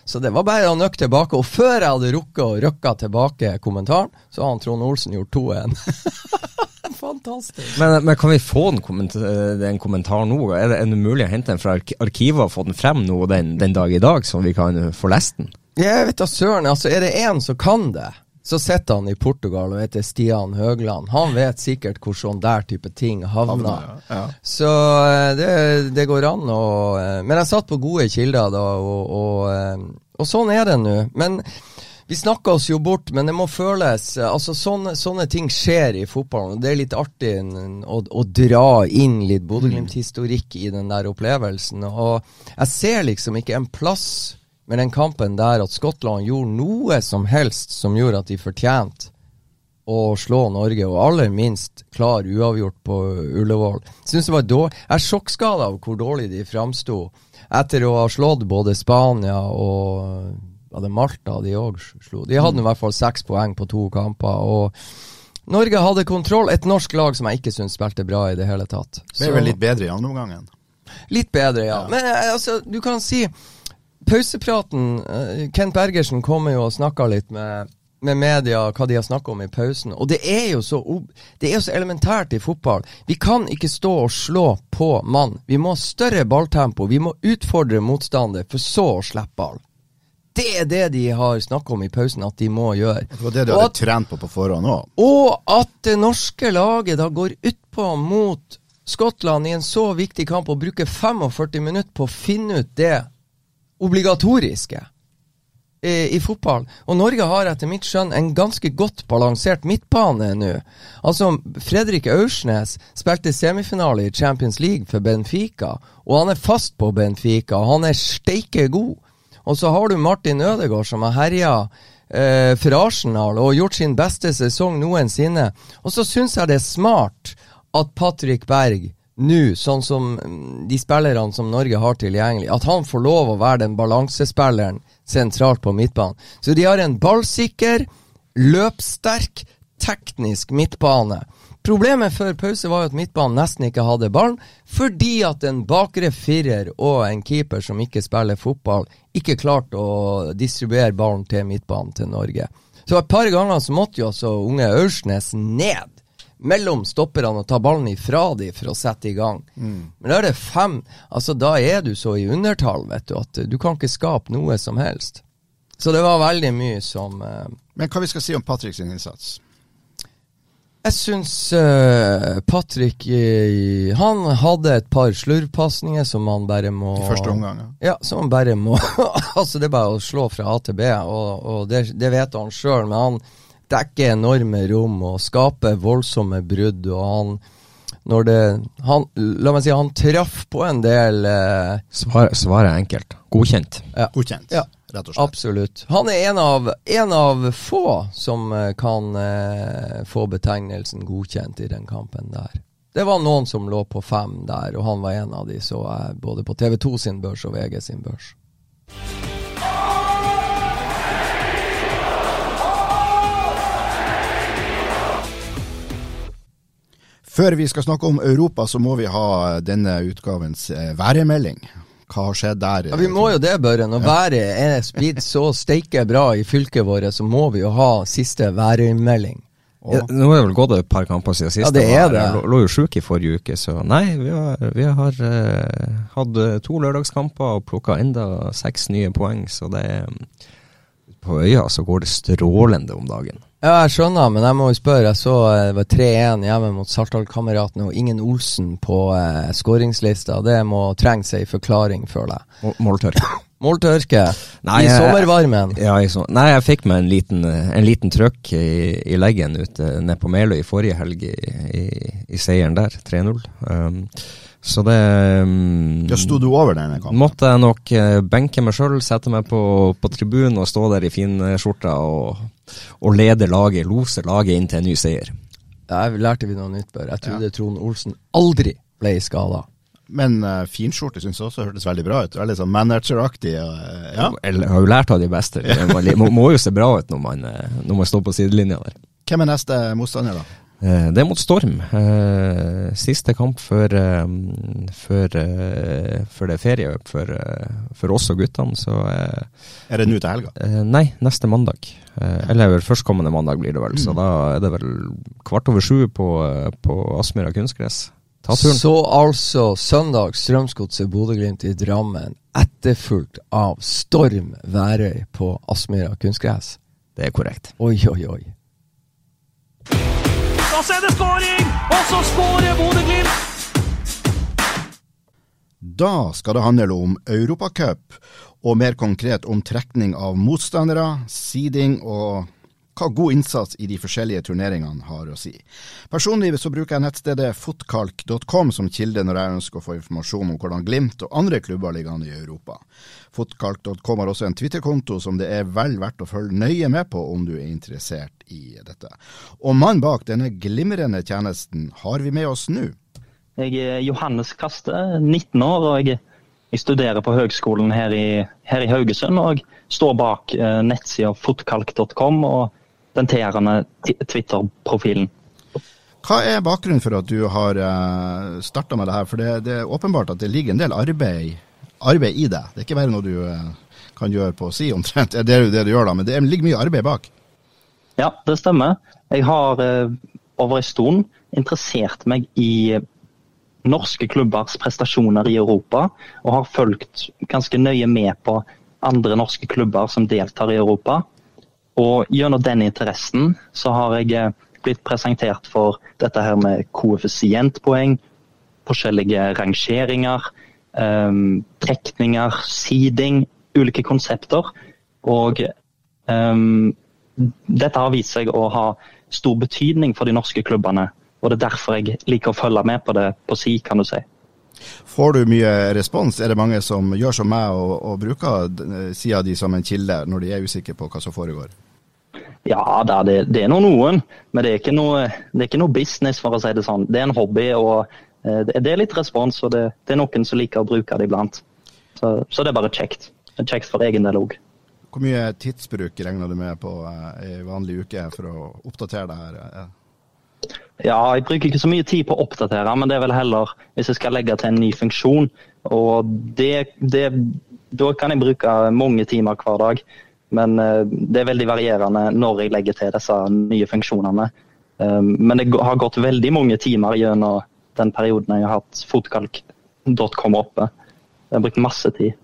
Så det var bare å nøkke tilbake. Og før jeg hadde rukket å røkke tilbake kommentaren, så hadde Trond Olsen gjort 2-1. Fantastisk. Men, men, kan vi få en kommentar, en kommentar nå? Er det, er det mulig å hente den fra arkivet og få den frem nå den, den, dag i dag, så vi kan få lest den? Jeg vet da søren. Altså, er det én som kan det, så sitter han i Portugal og heter Stian Høgland. Han vet sikkert hvor sånn der type ting havner. Ja, ja. Så eh, det, det, går an å eh, Men jeg satt på gode kilder da, og, og, eh, og sånn er det nå. Men vi snakker oss jo bort, men det må føles altså Sånne, sånne ting skjer i fotballen. Det er litt artig å, å dra inn litt Bodø-Glimt-historikk i den der opplevelsen. Og jeg ser liksom ikke en plass med den kampen der at Skottland gjorde noe som helst som gjorde at de fortjente å slå Norge, og aller minst klar uavgjort på Ullevål. Synes det var dårlig. Jeg er sjokkskada av hvor dårlig de framsto etter å ha slått både Spania og var det Malta de òg slo? De hadde i hvert fall seks poeng på to kamper. og Norge hadde kontroll. Et norsk lag som jeg ikke syns spilte bra i det hele tatt. Så, Ble vel litt bedre i andre omgangen? Litt bedre, ja. ja. Men eh, altså, du kan si Pausepraten uh, Kent Bergersen kommer jo og snakker litt med, med media hva de har snakka om i pausen. Og det er, jo så, det er jo så elementært i fotball. Vi kan ikke stå og slå på mann. Vi må ha større balltempo. Vi må utfordre motstander, for så å slippe ball. Det er det de har snakka om i pausen at de må gjøre. Det var det de hadde at, trent på på forhånd òg. Og at det norske laget da går utpå mot Skottland i en så viktig kamp og bruker 45 minutter på å finne ut det obligatoriske i, i, fotball. Og Norge har etter mitt skjønn en ganske godt balansert midtbane nå. Altså, Fredrik Aursnes spilte semifinale i Champions League for Benfica, og han er fast på Benfica. Han er steike god. Og så har du Martin Ødegaard som har herja eh, for Arsenal og gjort sin beste sesong noensinne. Og så syns jeg det er smart at Patrick Berg nå, sånn som mm, de spillerne som Norge har tilgjengelig, at han får lov å være den balansespilleren sentralt på midtbanen. Så de har en ballsikker, løpssterk, teknisk midtbane Problemet før pause var jo at midtbanen nesten ikke hadde ballen, fordi at en bakre firer og en keeper som ikke spiller fotball, ikke klarte å distribuere ballen til midtbanen til Norge. Så et par ganger så måtte jo også unge Aursnes ned mellom stopperne og ta ballen ifra dem for å sette i gang. Mm. Men da er det fem Altså, da er du så i undertall, vet du, at du kan ikke skape noe som helst. Så det var veldig mye som uh, Men hva vi skal si om Patrick sin innsats? Jeg syns uh, Patrick uh, Han hadde et par slurvpasninger som han bare må I første omgang, ja. ja som han bare må Altså, det er bare å slå fra A til B, og, og det, det, vet han sjøl, men han dekker enorme rom og skaper voldsomme brudd, og han når det han, La meg si, han traff på en del uh, Svaret svar er enkelt. Godkjent. Ja. Godkjent. Ja rett og slett. Absolutt. Han er en av, en av få som eh, kan eh, få betegnelsen godkjent i den kampen der. Det var noen som lå på fem der, og han var en av de, så jeg både på TV2 sin børs og VG sin børs. Før vi skal snakke om Europa, så må vi ha denne utgavens eh, værmelding. Hva har skjedd der? Ja, Vi må jo det, Børre. Når ja. været er blitt så steike bra i fylket vårt, så må vi jo ha siste værmelding. Ja, nå er det vel gått et par kamper siden sist. Ja, det er det. Jeg lå jo sjuk i forrige uke, så nei. Vi har, vi har uh, hatt to lørdagskamper og plukka enda seks nye poeng, så det er På øya så går det strålende om dagen. Ja, jeg skjønner, men jeg må jo spørre. Jeg så eh, det var 3-1 hjemme mot Saltdal-kameratene, og ingen Olsen på eh, skåringslista. Det må trenge seg forklaring, føler jeg. Måltørke. Måltørke nei, i sommervarmen. Ja, i som nei, jeg fikk meg en liten, eh, en liten trøkk i, i, leggen ute nede på Meløy i forrige helg i, i, i seieren der, 3-0. Um, så det um, Ja, Sto du over denne kampen? Måtte jeg nok uh, benke meg sjøl, sette meg på, på tribunen og stå der i finskjorta og og lede laget, lose laget inn til en ny seier. Der lærte vi noe nytt, Bør. Jeg trodde ja. Trond Olsen aldri ble skada. Men uh, finskjorte syns jeg også hørtes veldig bra ut. Veldig sånn manageraktig. Uh, ja. Jeg har jo lært av de beste. Man må, må jo se bra ut når man, når man står på sidelinja der. Hvem er neste motstander, da? Det er mot Storm. Siste kamp før, før, før det er ferie for, for oss og guttene, så Er det nå til helga? Nei, neste mandag. Eller førstkommende mandag blir det vel. Mm. Så da er det vel kvart over sju på, på Aspmyra kunstgress. Så altså søndag Strømsgodset Bodø-Glimt i Drammen, etterfulgt av Storm Værøy på Aspmyra kunstgress. Det er korrekt. Oi, oi, oi. Og så er det skåring! Og så skårer Bodø-Glimt! Da skal det handle om Europacup, og mer konkret om trekning av motstandere, seeding og hva god innsats i de forskjellige turneringene har å si. Personlig så bruker jeg nettstedet fotkalk.com som kilde når jeg ønsker å få informasjon om hvordan Glimt og andre klubber ligger an i Europa. Fotkalk.com har også en Twitter-konto som det er vel verdt å følge nøye med på om du er interessert i dette. Og mannen bak denne glimrende tjenesten har vi med oss nå. Jeg er Johannes Kaste, 19 år. og jeg jeg studerer på høgskolen her i, her i Haugesund og står bak eh, nettsida fotkalk.com og den tilhørende Twitter-profilen. Hva er bakgrunnen for at du har eh, starta med det her? For det, det, er åpenbart at det ligger en del arbeid, arbeid i det. Det er ikke bare noe du uh, kan gjøre på å si omtrent. Det er jo det du gjør da, men det ligger mye arbeid bak? Ja, det stemmer. Jeg har uh, over en stund interessert meg i norske klubbers prestasjoner i Europa, og har fulgt ganske nøye med på andre norske klubber som deltar i Europa. Og gjennom den interessen så har jeg eh, blitt presentert for dette her med koeffisientpoeng, forskjellige rangeringer, um, trekninger, seeding, ulike konsepter. Og um, dette har vist seg å ha stor betydning for de norske klubbene. Og det er derfor jeg liker å følge med på det på si, kan du si. Får du mye respons? Er det mange som gjør som meg og, og bruker sida di som en kilde når de er usikre på hva som foregår? Ja, det, det er nå noen, men det er, ikke noe, det er ikke noe business, for å si det sånn. Det er en hobby, og eh, det er litt respons, og det, det er noen som liker å bruke det iblant. Så, så, det er bare kjekt. Kjekt for egen del òg. Hvor mye tidsbruk regner du med på ei eh, vanlig uke for å oppdatere det her? Ja, jeg bruker ikke så mye tid på å oppdatere, men det er vel heller hvis jeg skal legge til en ny funksjon. Og det, det, da kan jeg bruke mange timer hver dag. Men eh, det er veldig varierende når jeg legger til disse nye funksjonene. Eh, men det har gått veldig mange timer gjennom den perioden jeg har hatt fotkalk.com oppe. Jeg har brukt masse tid.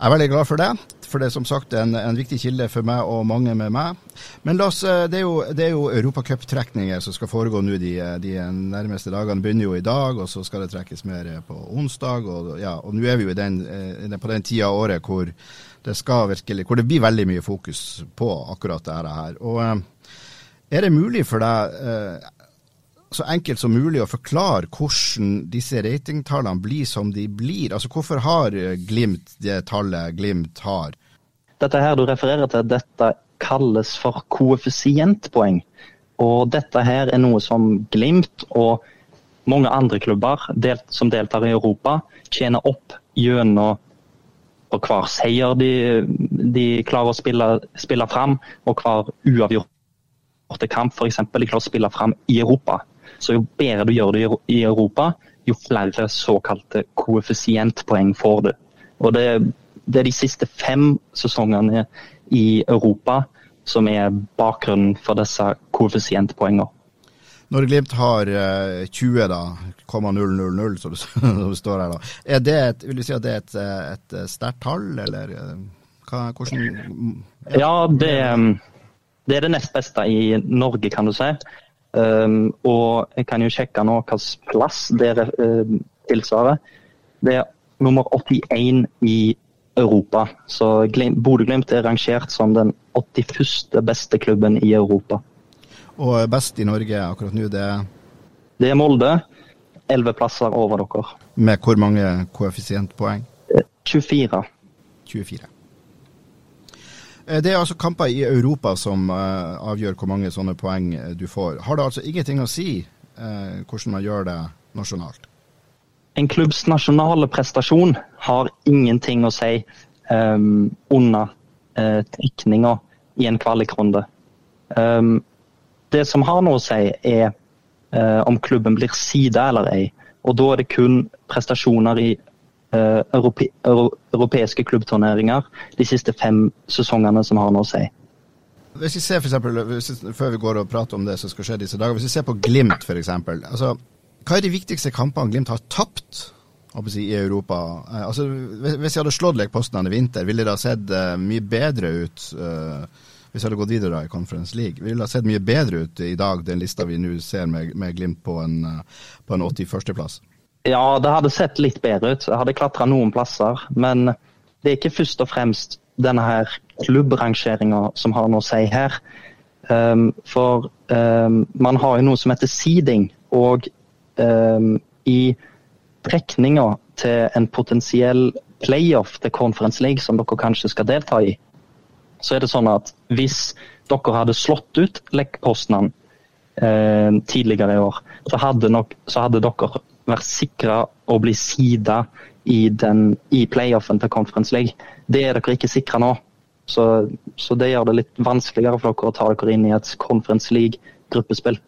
Jeg er veldig glad for det, for det er som sagt en, en viktig kilde for meg og mange med meg. Men oss, eh, det er jo, det er jo europacuptrekninger som skal foregå nå de, de, nærmeste dagene. begynner jo i dag, og så skal det trekkes mer på onsdag. Og, ja, og nå er vi jo den, på den tida av året hvor det virkelig, hvor det blir veldig mye fokus på akkurat dette her. Og eh, er det mulig for deg, eh, så enkelt som mulig, å forklare hvordan disse ratingtallene blir som de blir? Altså Hvorfor har Glimt det tallet Glimt har? Dette her du refererer til, dette kalles for koeffisientpoeng. Og dette her er noe som Glimt og mange andre klubber delt, som deltar i Europa, tjener opp gjennom og hver seier de, de klarer å spille, spille fram, og hver uavgjorte kamp f.eks. de klarer å spille fram i Europa. Så jo bedre du gjør det i Europa, jo flere såkalte koeffisientpoeng får du. Og det, det, er de siste fem sesongene i Europa som er bakgrunnen for disse koeffisientpoengene. Når Glimt har 20, eh, da, 000, som det står her, da. Er det et, vil du si at det er et, et sterkt tall, eller eh, hva, hvordan Ja, det, det, er det nest beste i Norge, kan du si. Um, og jeg kan jo sjekke nå hvilken plass det uh, tilsvarer. Det er nummer 81 i Europa. Så Bodø-Glimt er rangert som den 81. beste klubben i Europa. Og best i Norge akkurat nå, det er Det er Molde. Elleve plasser over dere. Med hvor mange koeffisientpoeng? 24. 24. Eh, det er altså kamper i Europa som uh, avgjør hvor mange sånne poeng eh, du får. Har det altså ingenting å si hvordan man gjør det nasjonalt? En klubbs nasjonale prestasjon har ingenting å si um, under uh, trekninga i en kvalikrunde. Um, det som har noe å si, er uh, om klubben blir sida eller ei. Og da er det kun prestasjoner i uh, europe europeiske klubbturneringer de siste fem sesongene som har noe å si. Hvis vi ser for eksempel, hvis, Før vi går og prater om det som skal skje disse dager. Hvis vi ser på Glimt f.eks. Altså, hva er de viktigste kampene Glimt har tapt si, i Europa? Eh, altså, hvis jeg hadde slått Lekposten i vinter, ville det ha sett uh, mye bedre ut? Uh, hvis jeg hadde gått videre da, i Conference League. Ville det ha sett mye bedre ut i dag, den lista vi nå ser med, med, Glimt på en, på en 81.-plass? Ja, det hadde sett litt bedre ut. Jeg hadde klatra noen plasser. Men det er ikke først og fremst denne her klubbrangeringa som har noe å si her. Um, for um, man har jo noe som heter seeding, og i trekninga til en potensiell playoff til Conference League, som dere kanskje skal delta i, så er det sånn at hvis dere hadde slått ut Lekk-Poznan eh, tidligere i år, så hadde, nok, så hadde dere vært sikra å bli sida i, i playoffen til Conference League. Det er dere ikke sikra nå. Så, så, det gjør det litt vanskeligere for dere å ta dere inn i et Conference League-gruppespill.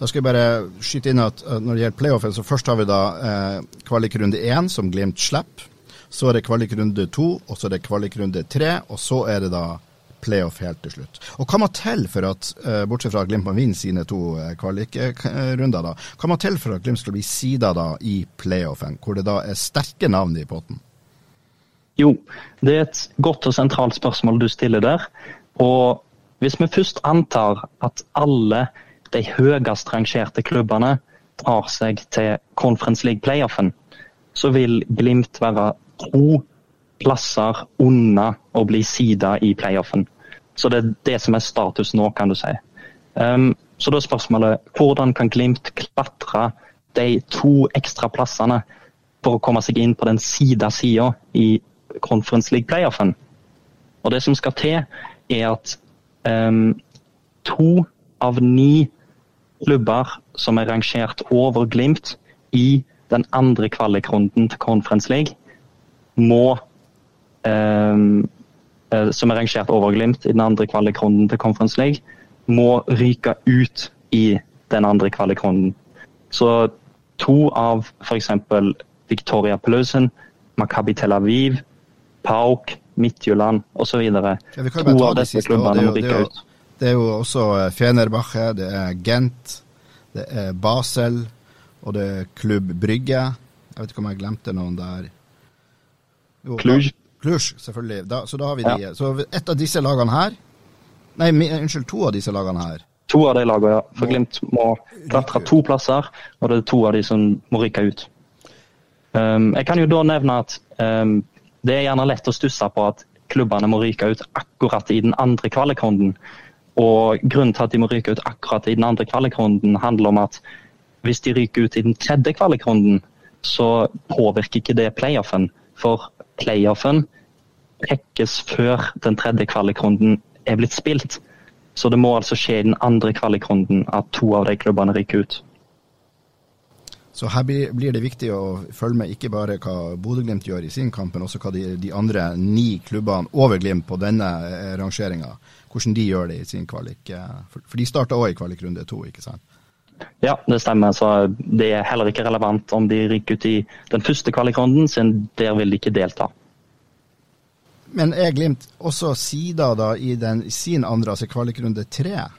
Da skal jeg bare skyte inn at når det gjelder playoffen, så først har vi da eh, kvalikrunde én, som Glimt slipper. Så er det kvalikrunde to, og så er det kvalikrunde tre, og så er det da playoff helt til slutt. Og Hva må til for at, eh, bortsett fra at Glimt må vinne sine to eh, kvalikrunder, da, hva må til for at Glimt skal bli sida da i playoffen, hvor det da er sterke navn i potten? Jo, det er et godt og sentralt spørsmål du stiller der. Og hvis vi først antar at alle de høyest rangerte klubbene tar seg til Conference League playoffen, så vil Glimt være to plasser unna å bli sida i playoffen. Så det er det som er status nå, kan du si. Um, så da er spørsmålet hvordan kan Glimt klatre de to ekstra plassene for å komme seg inn på den sida sida i Conference League-playoffen. Og Det som skal til, er at um, to av ni klubber som er rangert over Glimt i den andre kvalikrunden til Conference League, må eh, Som er rangert over Glimt i den andre kvalikrunden til Conference League, må ryke ut i den andre kvalikrunden. Så to av f.eks. Victoria Pelusen, Makabi Tel Aviv, Pauk, Midtjylland osv. Ja, to av disse klubbene må rykke ut. Det er jo også Fenerbache, det er Gent, det er Basel og det er Klubb Brygge. Jeg vet ikke om jeg glemte noen der. Cluj. Cluj, selvfølgelig. Da, så da har vi de. Ja. Så et av disse lagene her Nei, unnskyld, to av disse lagene her. To av de lagene, ja. For Glimt må klatre to plasser, og det er to av de som må rykke ut. Um, jeg kan jo da nevne at um, det er gjerne lett å stusse på at klubbene må ryke ut akkurat i den andre kvalikrunden. Og Grunnen til at de må ryke ut akkurat i den andre kvalikrunden, handler om at hvis de ryker ut i den tredje kvalikrunden, så påvirker ikke det playoffen. For playoffen trekkes før den tredje kvalikrunden er blitt spilt. Så det må altså skje i den andre kvalikrunden at to av de klubbene ryker ut. Så her blir det viktig å følge med ikke bare hva Bodø-Glimt gjør i sin kamp, men også hva de, de andre ni klubbene over Glimt på denne eh, rangeringa, hvordan de gjør det i sin kvalik. Eh, for, de starta òg i kvalikrunde to, ikke sant? Ja, det stemmer. Så det er heller ikke relevant om de rykker ut i den første kvalikrunden, siden der vil de ikke delta. Men er Glimt også sida da i, den, sin andre, altså kvalikrunde tre?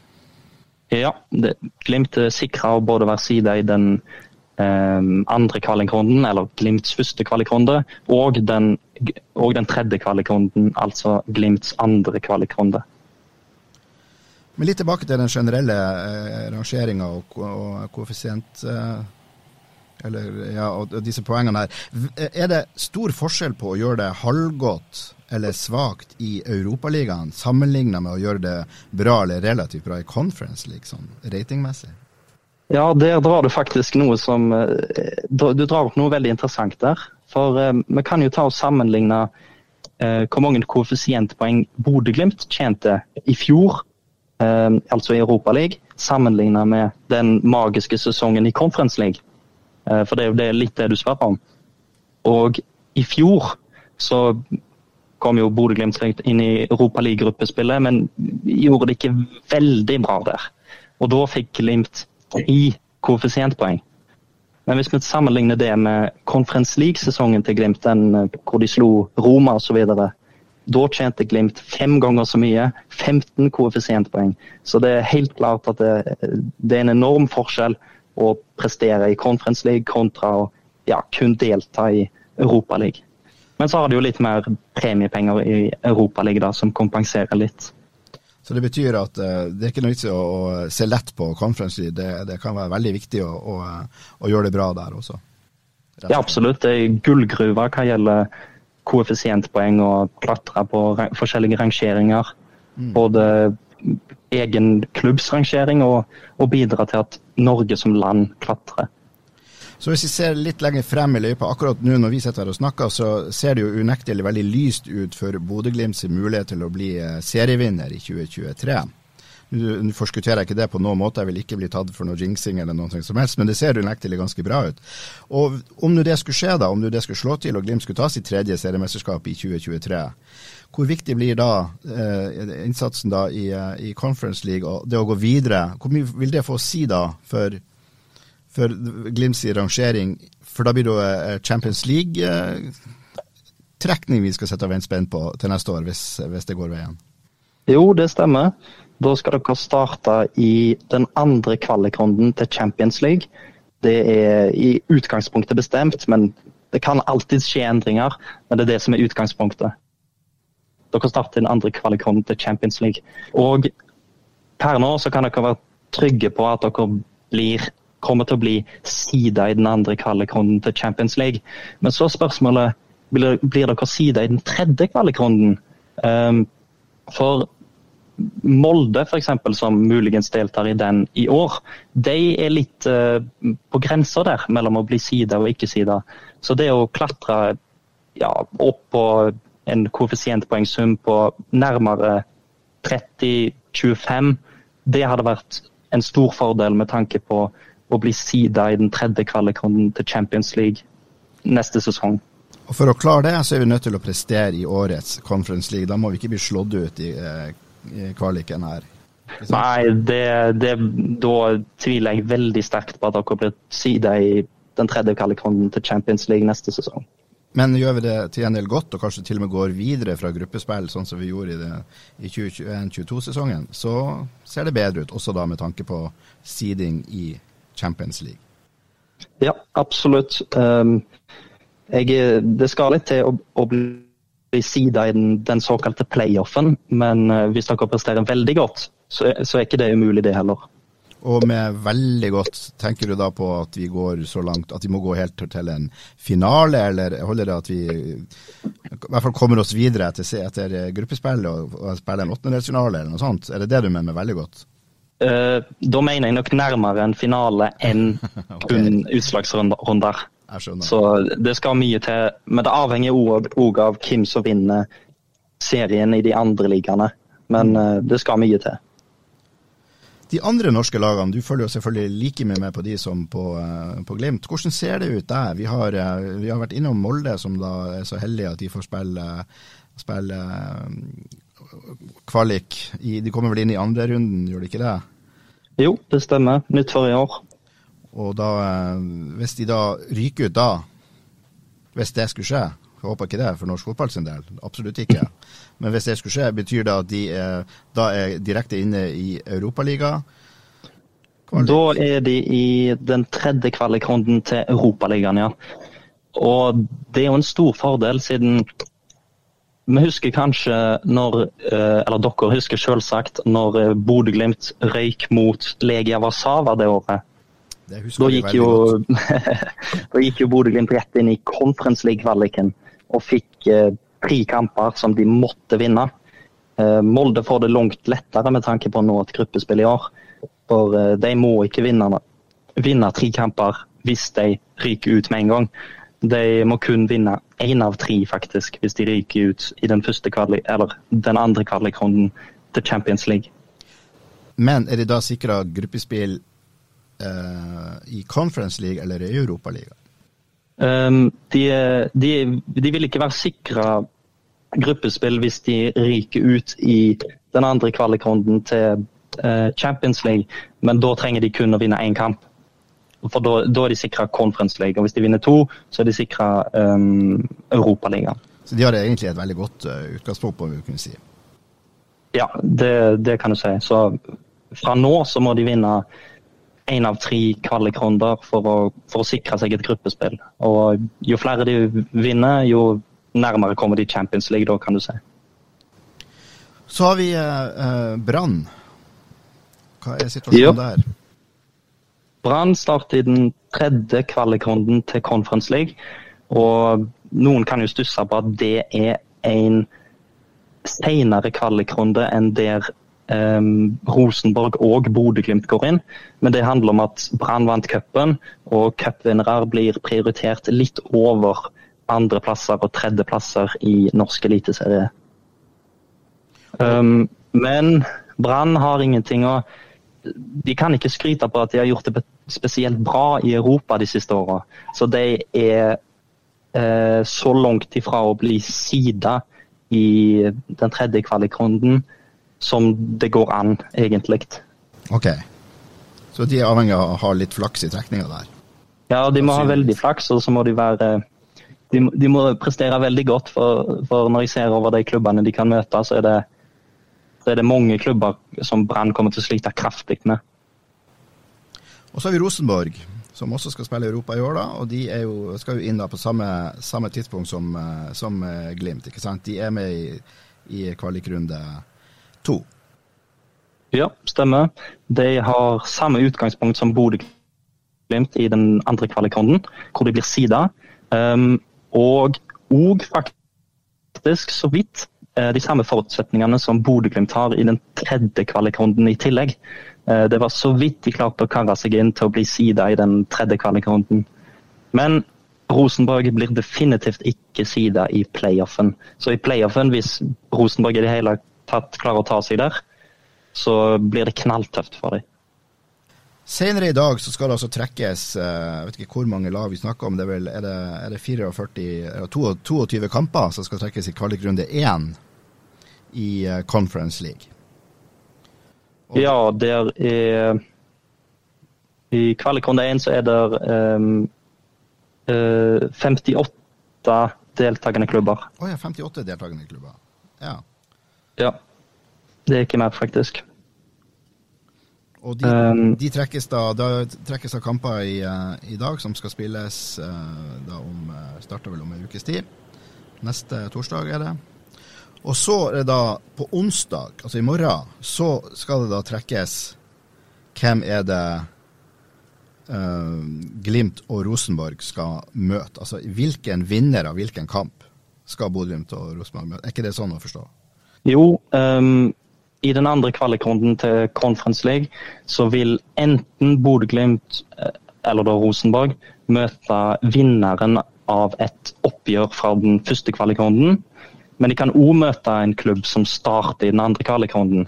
Ja, det, Glimt sikrer å både være sida i den andre kvalikrunden, eller Glimts første kvalikrunde, og den, og den tredje kvalikrunden, altså Glimts andre kvalikrunde. Men litt tilbake til den generelle eh, rangeringa og, og koeffisient eh, eller, ja, og disse poengene her. Er det stor forskjell på å gjøre det halvgodt eller svakt i Europaligaen, sammenligna med å gjøre det bra eller relativt bra i Conference liksom, ratingmessig? Ja, der drar du faktisk noe som eh, Du drar opp noe veldig interessant der. For eh, vi kan jo ta og sammenligne eh, hvor mange koeffisientpoeng Bodø-Glimt tjente i fjor, altså i Europaligaen, sammenlignet med den magiske sesongen i Conference League. For det er jo det, litt det du spør om. Og i fjor så kom jo Bodø-Glimt inn i Europaliga-gruppespillet, men gjorde det ikke veldig bra der. Og da fikk Glimt i koeffisientpoeng. Men hvis vi sammenligner det med Conference League-sesongen til Glimt, den eh, hvor de slo Roma osv., da tjente Glimt fem ganger så mye, 15 koeffisientpoeng. Så det er helt klart at det, det, er en enorm forskjell å prestere i Conference League kontra å ja, kun delta i Europaligaen. Men så har de jo litt mer premiepenger i Europaligaen som kompenserer litt. Så det betyr at uh, det er ikke noe vits i å, å, se lett på Conference League. Det, det, kan være veldig viktig å, å, å gjøre det bra der også. Ja, absolutt. Det er gullgruva hva gjelder koeffisientpoeng og klatre på forskjellige rangeringer. Mm. Både egen klubbsrangering og, og bidra til at Norge som land klatrer. Så hvis vi ser litt lenger frem i løypa, akkurat nå når vi sitter her og snakker, så ser det jo unektelig veldig lyst ut for Bodø-Glimts mulighet til å bli eh, serievinner i 2023. Nå forskutterer jeg ikke det på noen måte, jeg vil ikke bli tatt for noe jinxing eller noe som helst, men det ser unektelig ganske bra ut. Og om nå det skulle skje, da, om nå det skulle slå til og Glimt skulle ta sitt tredje seriemesterskap i 2023, hvor viktig blir da eh, innsatsen da i, eh, i, Conference League og det å gå videre? Hvor mye vil det få å si da for for Glimts rangering, for da blir det eh, Champions League-trekning vi skal sette av en spenn på til neste år, hvis, hvis, det går veien? Jo, det stemmer. Da skal dere starte i den andre kvalikrunden til Champions League. Det er i utgangspunktet bestemt, men det kan alltid skje endringer. Men det er det som er utgangspunktet. Dere starter i den andre kvalikrunden til Champions League. Og per nå så kan dere være trygge på at dere blir kommer til å bli sida i den andre kvalikrunden til Champions League. Men så spørsmålet blir, blir dere sida i den tredje kvalikrunden. Um, for Molde, f.eks., som muligens deltar i den i år, de er litt uh, på grensa der mellom å bli sida og ikke sida. Så det å klatre ja, opp på en koeffisientpoengsum på nærmere 30-25, det hadde vært en stor fordel med tanke på å bli sida i den tredje kvalikrunden til Champions League neste sesong. Og For å klare det, så er vi nødt til å prestere i årets Conference League. Da må vi ikke bli slått ut i, eh, i kvaliken her. Nei, det, det, da tviler jeg veldig sterkt på at dere blir sida i den tredje kvalikrunden til Champions League neste sesong. Men gjør vi det til en del godt, og kanskje til og med går videre fra gruppespill, sånn som vi gjorde i, det, i 2021-2022-sesongen, så ser det bedre ut, også da med tanke på seeding i Champions League? Ja, absolutt. Um, jeg, det skal litt til å, å bli sida i den, den, såkalte playoffen, men uh, hvis dere presterer veldig godt, så, så, er ikke det umulig, det heller. Og med veldig godt, tenker du da på at vi går så langt at vi må gå helt til en finale, eller holder det at vi i hvert fall kommer oss videre etter, etter gruppespill og, og spiller en åttendedelsfinale eller noe sånt? Er det det du mener med veldig godt? Uh, da mener jeg nok nærmere en finale enn okay. kun utslagsrunder. Så det skal mye til. Men det avhenger òg av hvem som vinner serien i de andre ligaene. Men uh, det skal mye til. De andre norske lagene, du følger jo selvfølgelig like mye med på de som på, uh, på Glimt. Hvordan ser det ut der? Vi har, vi har, vært innom Molde, som da er så heldige at de får spille, spille kvalik. I, de kommer vel inn i andre runden, gjør de ikke det? Jo, det stemmer. Nytt for i år. Og da, eh, hvis de da ryker ut da, hvis det skulle skje, jeg håper ikke det for norsk fotball sin del, absolutt ikke. Men hvis det skulle skje, betyr det at de er, da er direkte inne i Europaligaen? Da er de i den tredje kvalikrunden til Europaligaen, ja. Og det er jo en stor fordel, siden vi husker kanskje når, eh, eller dere husker selvsagt, når eh, Bodø-Glimt røyk mot Legia Warszawa det året. Det da gikk, jo, da gikk jo Bodø-Glimt rett inn i Conference League-kvaliken og fikk eh, tre kamper som de måtte vinne. Eh, Molde får det langt lettere med tanke på å nå et gruppespill i år. For eh, de må ikke vinne, vinne tre kamper hvis de ryker ut med en gang. De må kun vinne én av tre, faktisk, hvis de ryker ut i den, første kvalik, eller den andre kvalikrunden til Champions League. Men er de da sikra gruppespill eh, i Conference League eller i Europaligaen? Um, de, de, de, vil ikke være sikra gruppespill hvis de ryker ut i den andre kvalikrunden til uh, Champions League, men da trenger de kun å vinne én kamp. For da, da er de sikra Conference League, og hvis de vinner to, så er de sikra um, Europaligaen. Så de har egentlig et veldig godt uh, utgangspunkt, på, vi kunne si? Ja, det, det kan du si. Så fra nå så må de vinne én av tre kvalikrunder for å, for å sikre seg et gruppespill. Og jo flere de vinner, jo nærmere kommer de Champions League, da, kan du si. Så har vi eh, Brann. Hva er situasjonen jo. der? Brann starter i den tredje kvalikrunden til Conference League. Og noen kan jo stusse på at det er en senere kvalikrunde enn der um, Rosenborg og Bodø-Glimt går inn. Men det handler om at Brann vant cupen, og cupvinnere blir prioritert litt over andreplasser og tredjeplasser i norsk eliteserie. Um, men Brann har ingenting å De kan ikke skryte på at de har gjort det spesielt bra i Europa de siste åra. Så de er eh, så langt ifra å bli sida i den tredje kvalikrunden som det går an, egentlig. Ok. Så de er avhengig av å ha litt flaks i trekninga der? Ja, de må ha veldig flaks, og så må de være De, de må prestere veldig godt, for, for, når jeg ser over de klubbene de kan møte, så er det, så er det mange klubber som Brann kommer til å slite kraftig med. Og så har vi Rosenborg, som også skal spille Europa i år. da, og De jo, skal jo inn da på samme, samme tidspunkt som, eh, som, eh, Glimt. ikke sant? De er med i, i kvalikrunde to. Ja, stemmer. De har samme utgangspunkt som Bodø-Glimt i den andre kvalikrunden, hvor de blir sida. Um, og òg faktisk så vidt uh, de samme forutsetningene som Bodø-Glimt har i den tredje kvalikrunden i tillegg. Uh, det var så vidt de klarte å karre seg inn til å bli sida i den tredje kvalikrunden. Men Rosenborg blir definitivt ikke sida i playoffen. Så i playoffen, hvis Rosenborg i det hele tatt klarer å ta seg der, så blir det knalltøft for dem. Senere i dag så skal det altså trekkes eh, jeg vet ikke hvor mange lag vi snakker om. Det er, vel, er det, er det 44, 22 kamper som skal trekkes i kvalikrunde 1 i eh, Conference League? Ja, der er I kvalikrunde 1 så er det um, uh, 58 deltakende klubber. Å oh ja, 58 deltakende klubber. Ja. Ja. Det er ikke mer, faktisk. Og de, um, de trekkes da, da trekkes av kamper i, uh, i, dag som skal spilles uh, da om starter vel om en ukes tid. Neste torsdag er det. Og så er det da på onsdag, altså i morgen, så skal det da trekkes hvem er det uh, Glimt og Rosenborg skal møte. Altså hvilken vinner av hvilken kamp skal Bodø-Glimt og Rosenborg møte. Er ikke det sånn å forstå? Jo, um, i den andre kvalikrunden til Conference League så vil enten Bodø-Glimt eh, eller da Rosenborg møte vinneren av et oppgjør fra den første kvalikrunden. Men de kan òg møte en klubb som starter i den andre kvalikrunden.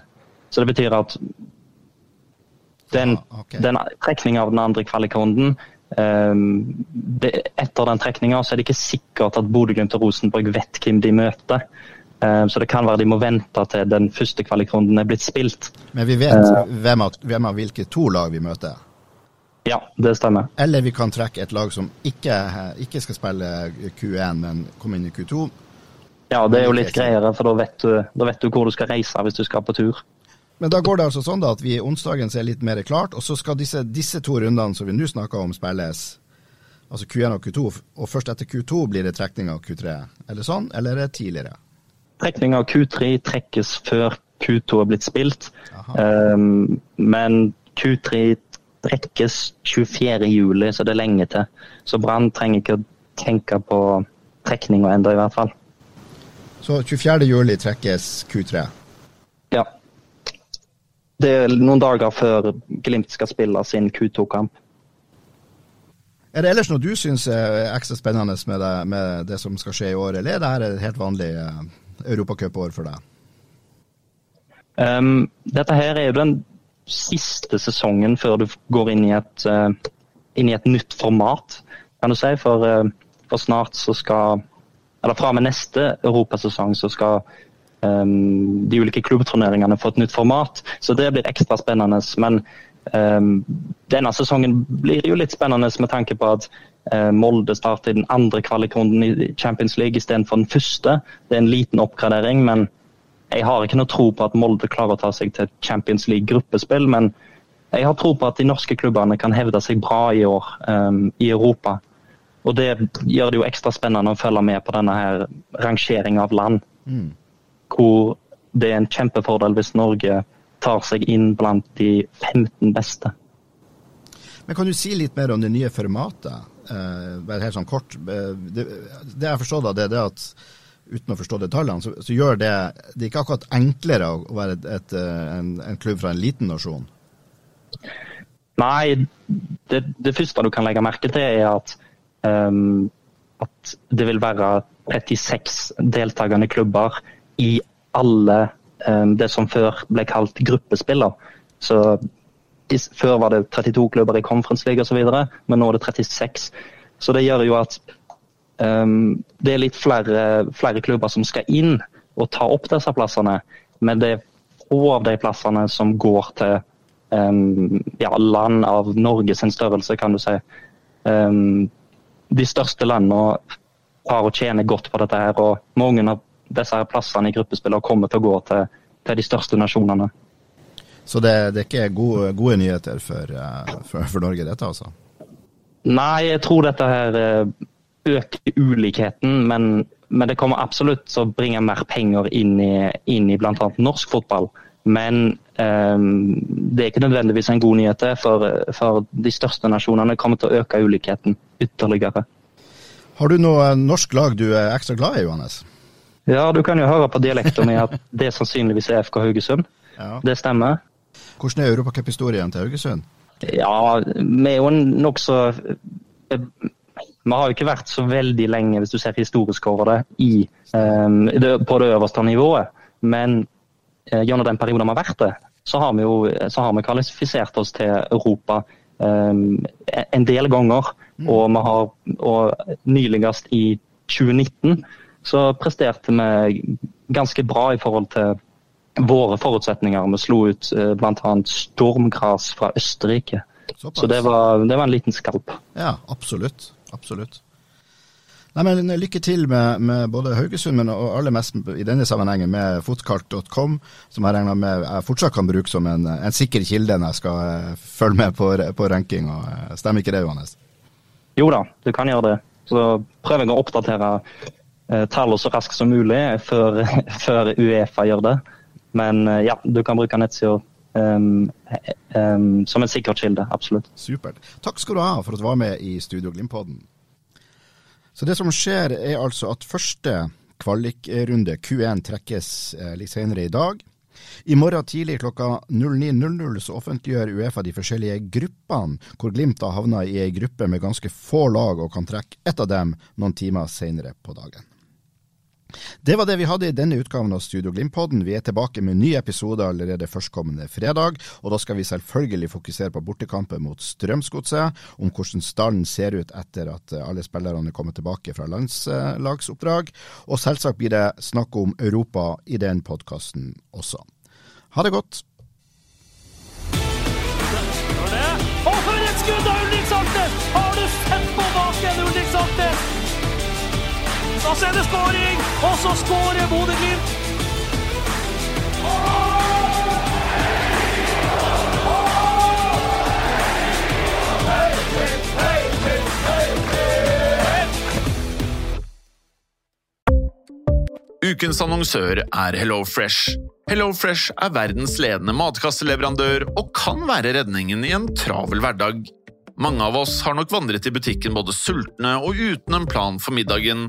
Så det betyr at den, ah, okay. den trekninga av den andre kvalikrunden um, Etter den trekninga er det ikke sikkert at Bodø-Glimt og Rosenborg vet hvem de møter. Um, så det kan være de må vente til den første kvalikrunden er blitt spilt. Men vi vet uh, hvem, av, hvem, av, hvilke to lag vi møter? Ja, det stemmer. Eller vi kan trekke et lag som ikke, ikke skal spille Q1, men komme inn i Q2. Ja, det er jo litt greiere, for da vet, du, da vet, du, hvor du skal reise hvis du skal på tur. Men da går det altså sånn da at vi onsdagen ser litt mer klart, og så skal disse, disse to rundene som vi nå snakker om, spilles. Altså Q1 og Q2, og først etter Q2 blir det trekning av Q3. Eller sånn, eller er det tidligere? Trekning av Q3 trekkes før Q2 er blitt spilt. Um, men Q3 trekkes 24.07, så det er lenge til. Så Brann trenger ikke å tenke på trekninga ennå, i hvert fall. Så 24.07 trekkes Q3? Ja. Det er noen dager før Glimt skal spille sin Q2-kamp. Er det ellers noe du syns er ekstra spennende med det, med det, som skal skje i år, eller er dette et helt vanlig uh, europacupår for deg? Um, dette her er jo den siste sesongen før du går inn i et, uh, inn i et nytt format, kan du si. For, uh, for snart så skal Eller fra og med neste europasesong så skal um, de ulike klubbturneringene få et nytt format. Så det blir ekstra spennende. Men um, denne sesongen blir jo litt spennende med tanke på at uh, Molde starter den andre kvalikrunden i Champions League istedenfor den første. Det er en liten oppgradering, men jeg har ikke noe tro på at Molde klarer å ta seg til Champions League-gruppespill, men jeg har tro på at de norske klubbene kan hevde seg bra i år um, i Europa. Og Det gjør det jo ekstra spennende å følge med på denne her rangeringa av land. Mm. Hvor det er en kjempefordel hvis Norge tar seg inn blant de 15 beste. Men Kan du si litt mer om det nye formatet? Eh, bare helt sånn kort. Eh, det, det jeg forstår da, det det, det er at uten å forstå detaljene, så, så, gjør det det ikke akkurat enklere å være et, et, en, en, klubb fra en liten nasjon? Nei, det, det, første du kan legge merke til, er at, at det vil være 36 deltakende klubber i alle um, det som før ble kalt gruppespiller. Så Før var det 32 klubber i Conference League osv., men nå er det 36. Så det gjør jo at Um, det er litt flere, flere, klubber som skal inn og ta opp disse plassene, men det er få av de plassene som går til um, ja, land av Norges størrelse, kan du si. Um, de største landene har å tjene godt på dette, her, og mange av disse her plassene i gruppespillet kommer til å gå til, til de største nasjonene. Så det, det er ikke gode, gode nyheter for, uh, for, for Norge, dette altså? Nei, jeg tror dette her øker ulikheten, men, men, det kommer absolutt til å bringe mer penger inn i, inn i bl.a. norsk fotball. Men um, det er ikke nødvendigvis en god nyhet, for, for de største nasjonene kommer til å øke ulikheten ytterligere. Har du noe norsk lag du er ekstra glad i, Johannes? Ja, du kan jo høre på dialekten min at det sannsynligvis er FK Haugesund. Ja. Det stemmer. Hvordan er europacuphistorien til Haugesund? Ja, Vi er jo nokså vi har jo ikke vært så veldig lenge, hvis du ser historisk over det, i, um, på det øverste nivået. Men gjennom den perioden vi har vært det, så har vi jo så har vi kvalifisert oss til Europa um, en del ganger. Mm. Og, vi har, og nyligst i 2019 så presterte vi ganske bra i forhold til våre forutsetninger. Vi slo ut uh, bl.a. Stormgras fra Østerrike. Såpass. Så det var, det var en liten skalp. Ja, absolutt absolutt. Nei, men Lykke til med, med både Haugesund, men og aller mest i denne sammenhengen med fotkart.com, som jeg regner med jeg fortsatt kan bruke som en, en sikker kilde når jeg skal uh, følge med på, på ranking. Og, stemmer ikke det, Johannes? Jo da, du kan gjøre det. Så prøver jeg å oppdatere uh, tallene så raskt som mulig før, før, Uefa gjør det. Men ja, du kan bruke nettsida Um, um, som en sikker kilde. absolutt. Supert. Takk skal du ha for at du var med i Studio Glimt-podden. Så det som skjer er altså at første kvalikrunde, Q1, trekkes eh, litt senere i dag. I morgen tidlig klokka 09.00 så offentliggjør Uefa de forskjellige gruppene, hvor Glimt har havna i ei gruppe med ganske få lag og kan trekke ett av dem noen timer senere på dagen. Det var det vi hadde i denne utgaven av Studio Glimt-podden. Vi er tilbake med nye episoder allerede førstkommende fredag, og da skal vi selvfølgelig fokusere på bortekampen mot Strømsgodset, om hvordan stallen ser ut etter at alle spillerne er kommet tilbake fra landslagsoppdrag, og selvsagt blir det snakk om Europa i den podkasten også. Ha det godt. Og for et skudd Og så er det skåring! Og så skårer Bodø-Glimt! Ukens annonsør er HelloFresh. HelloFresh er verdens ledende matkasseleverandør og kan være redningen i en travel hverdag. Mange av oss har nok vandret i butikken både sultne og uten en plan for middagen,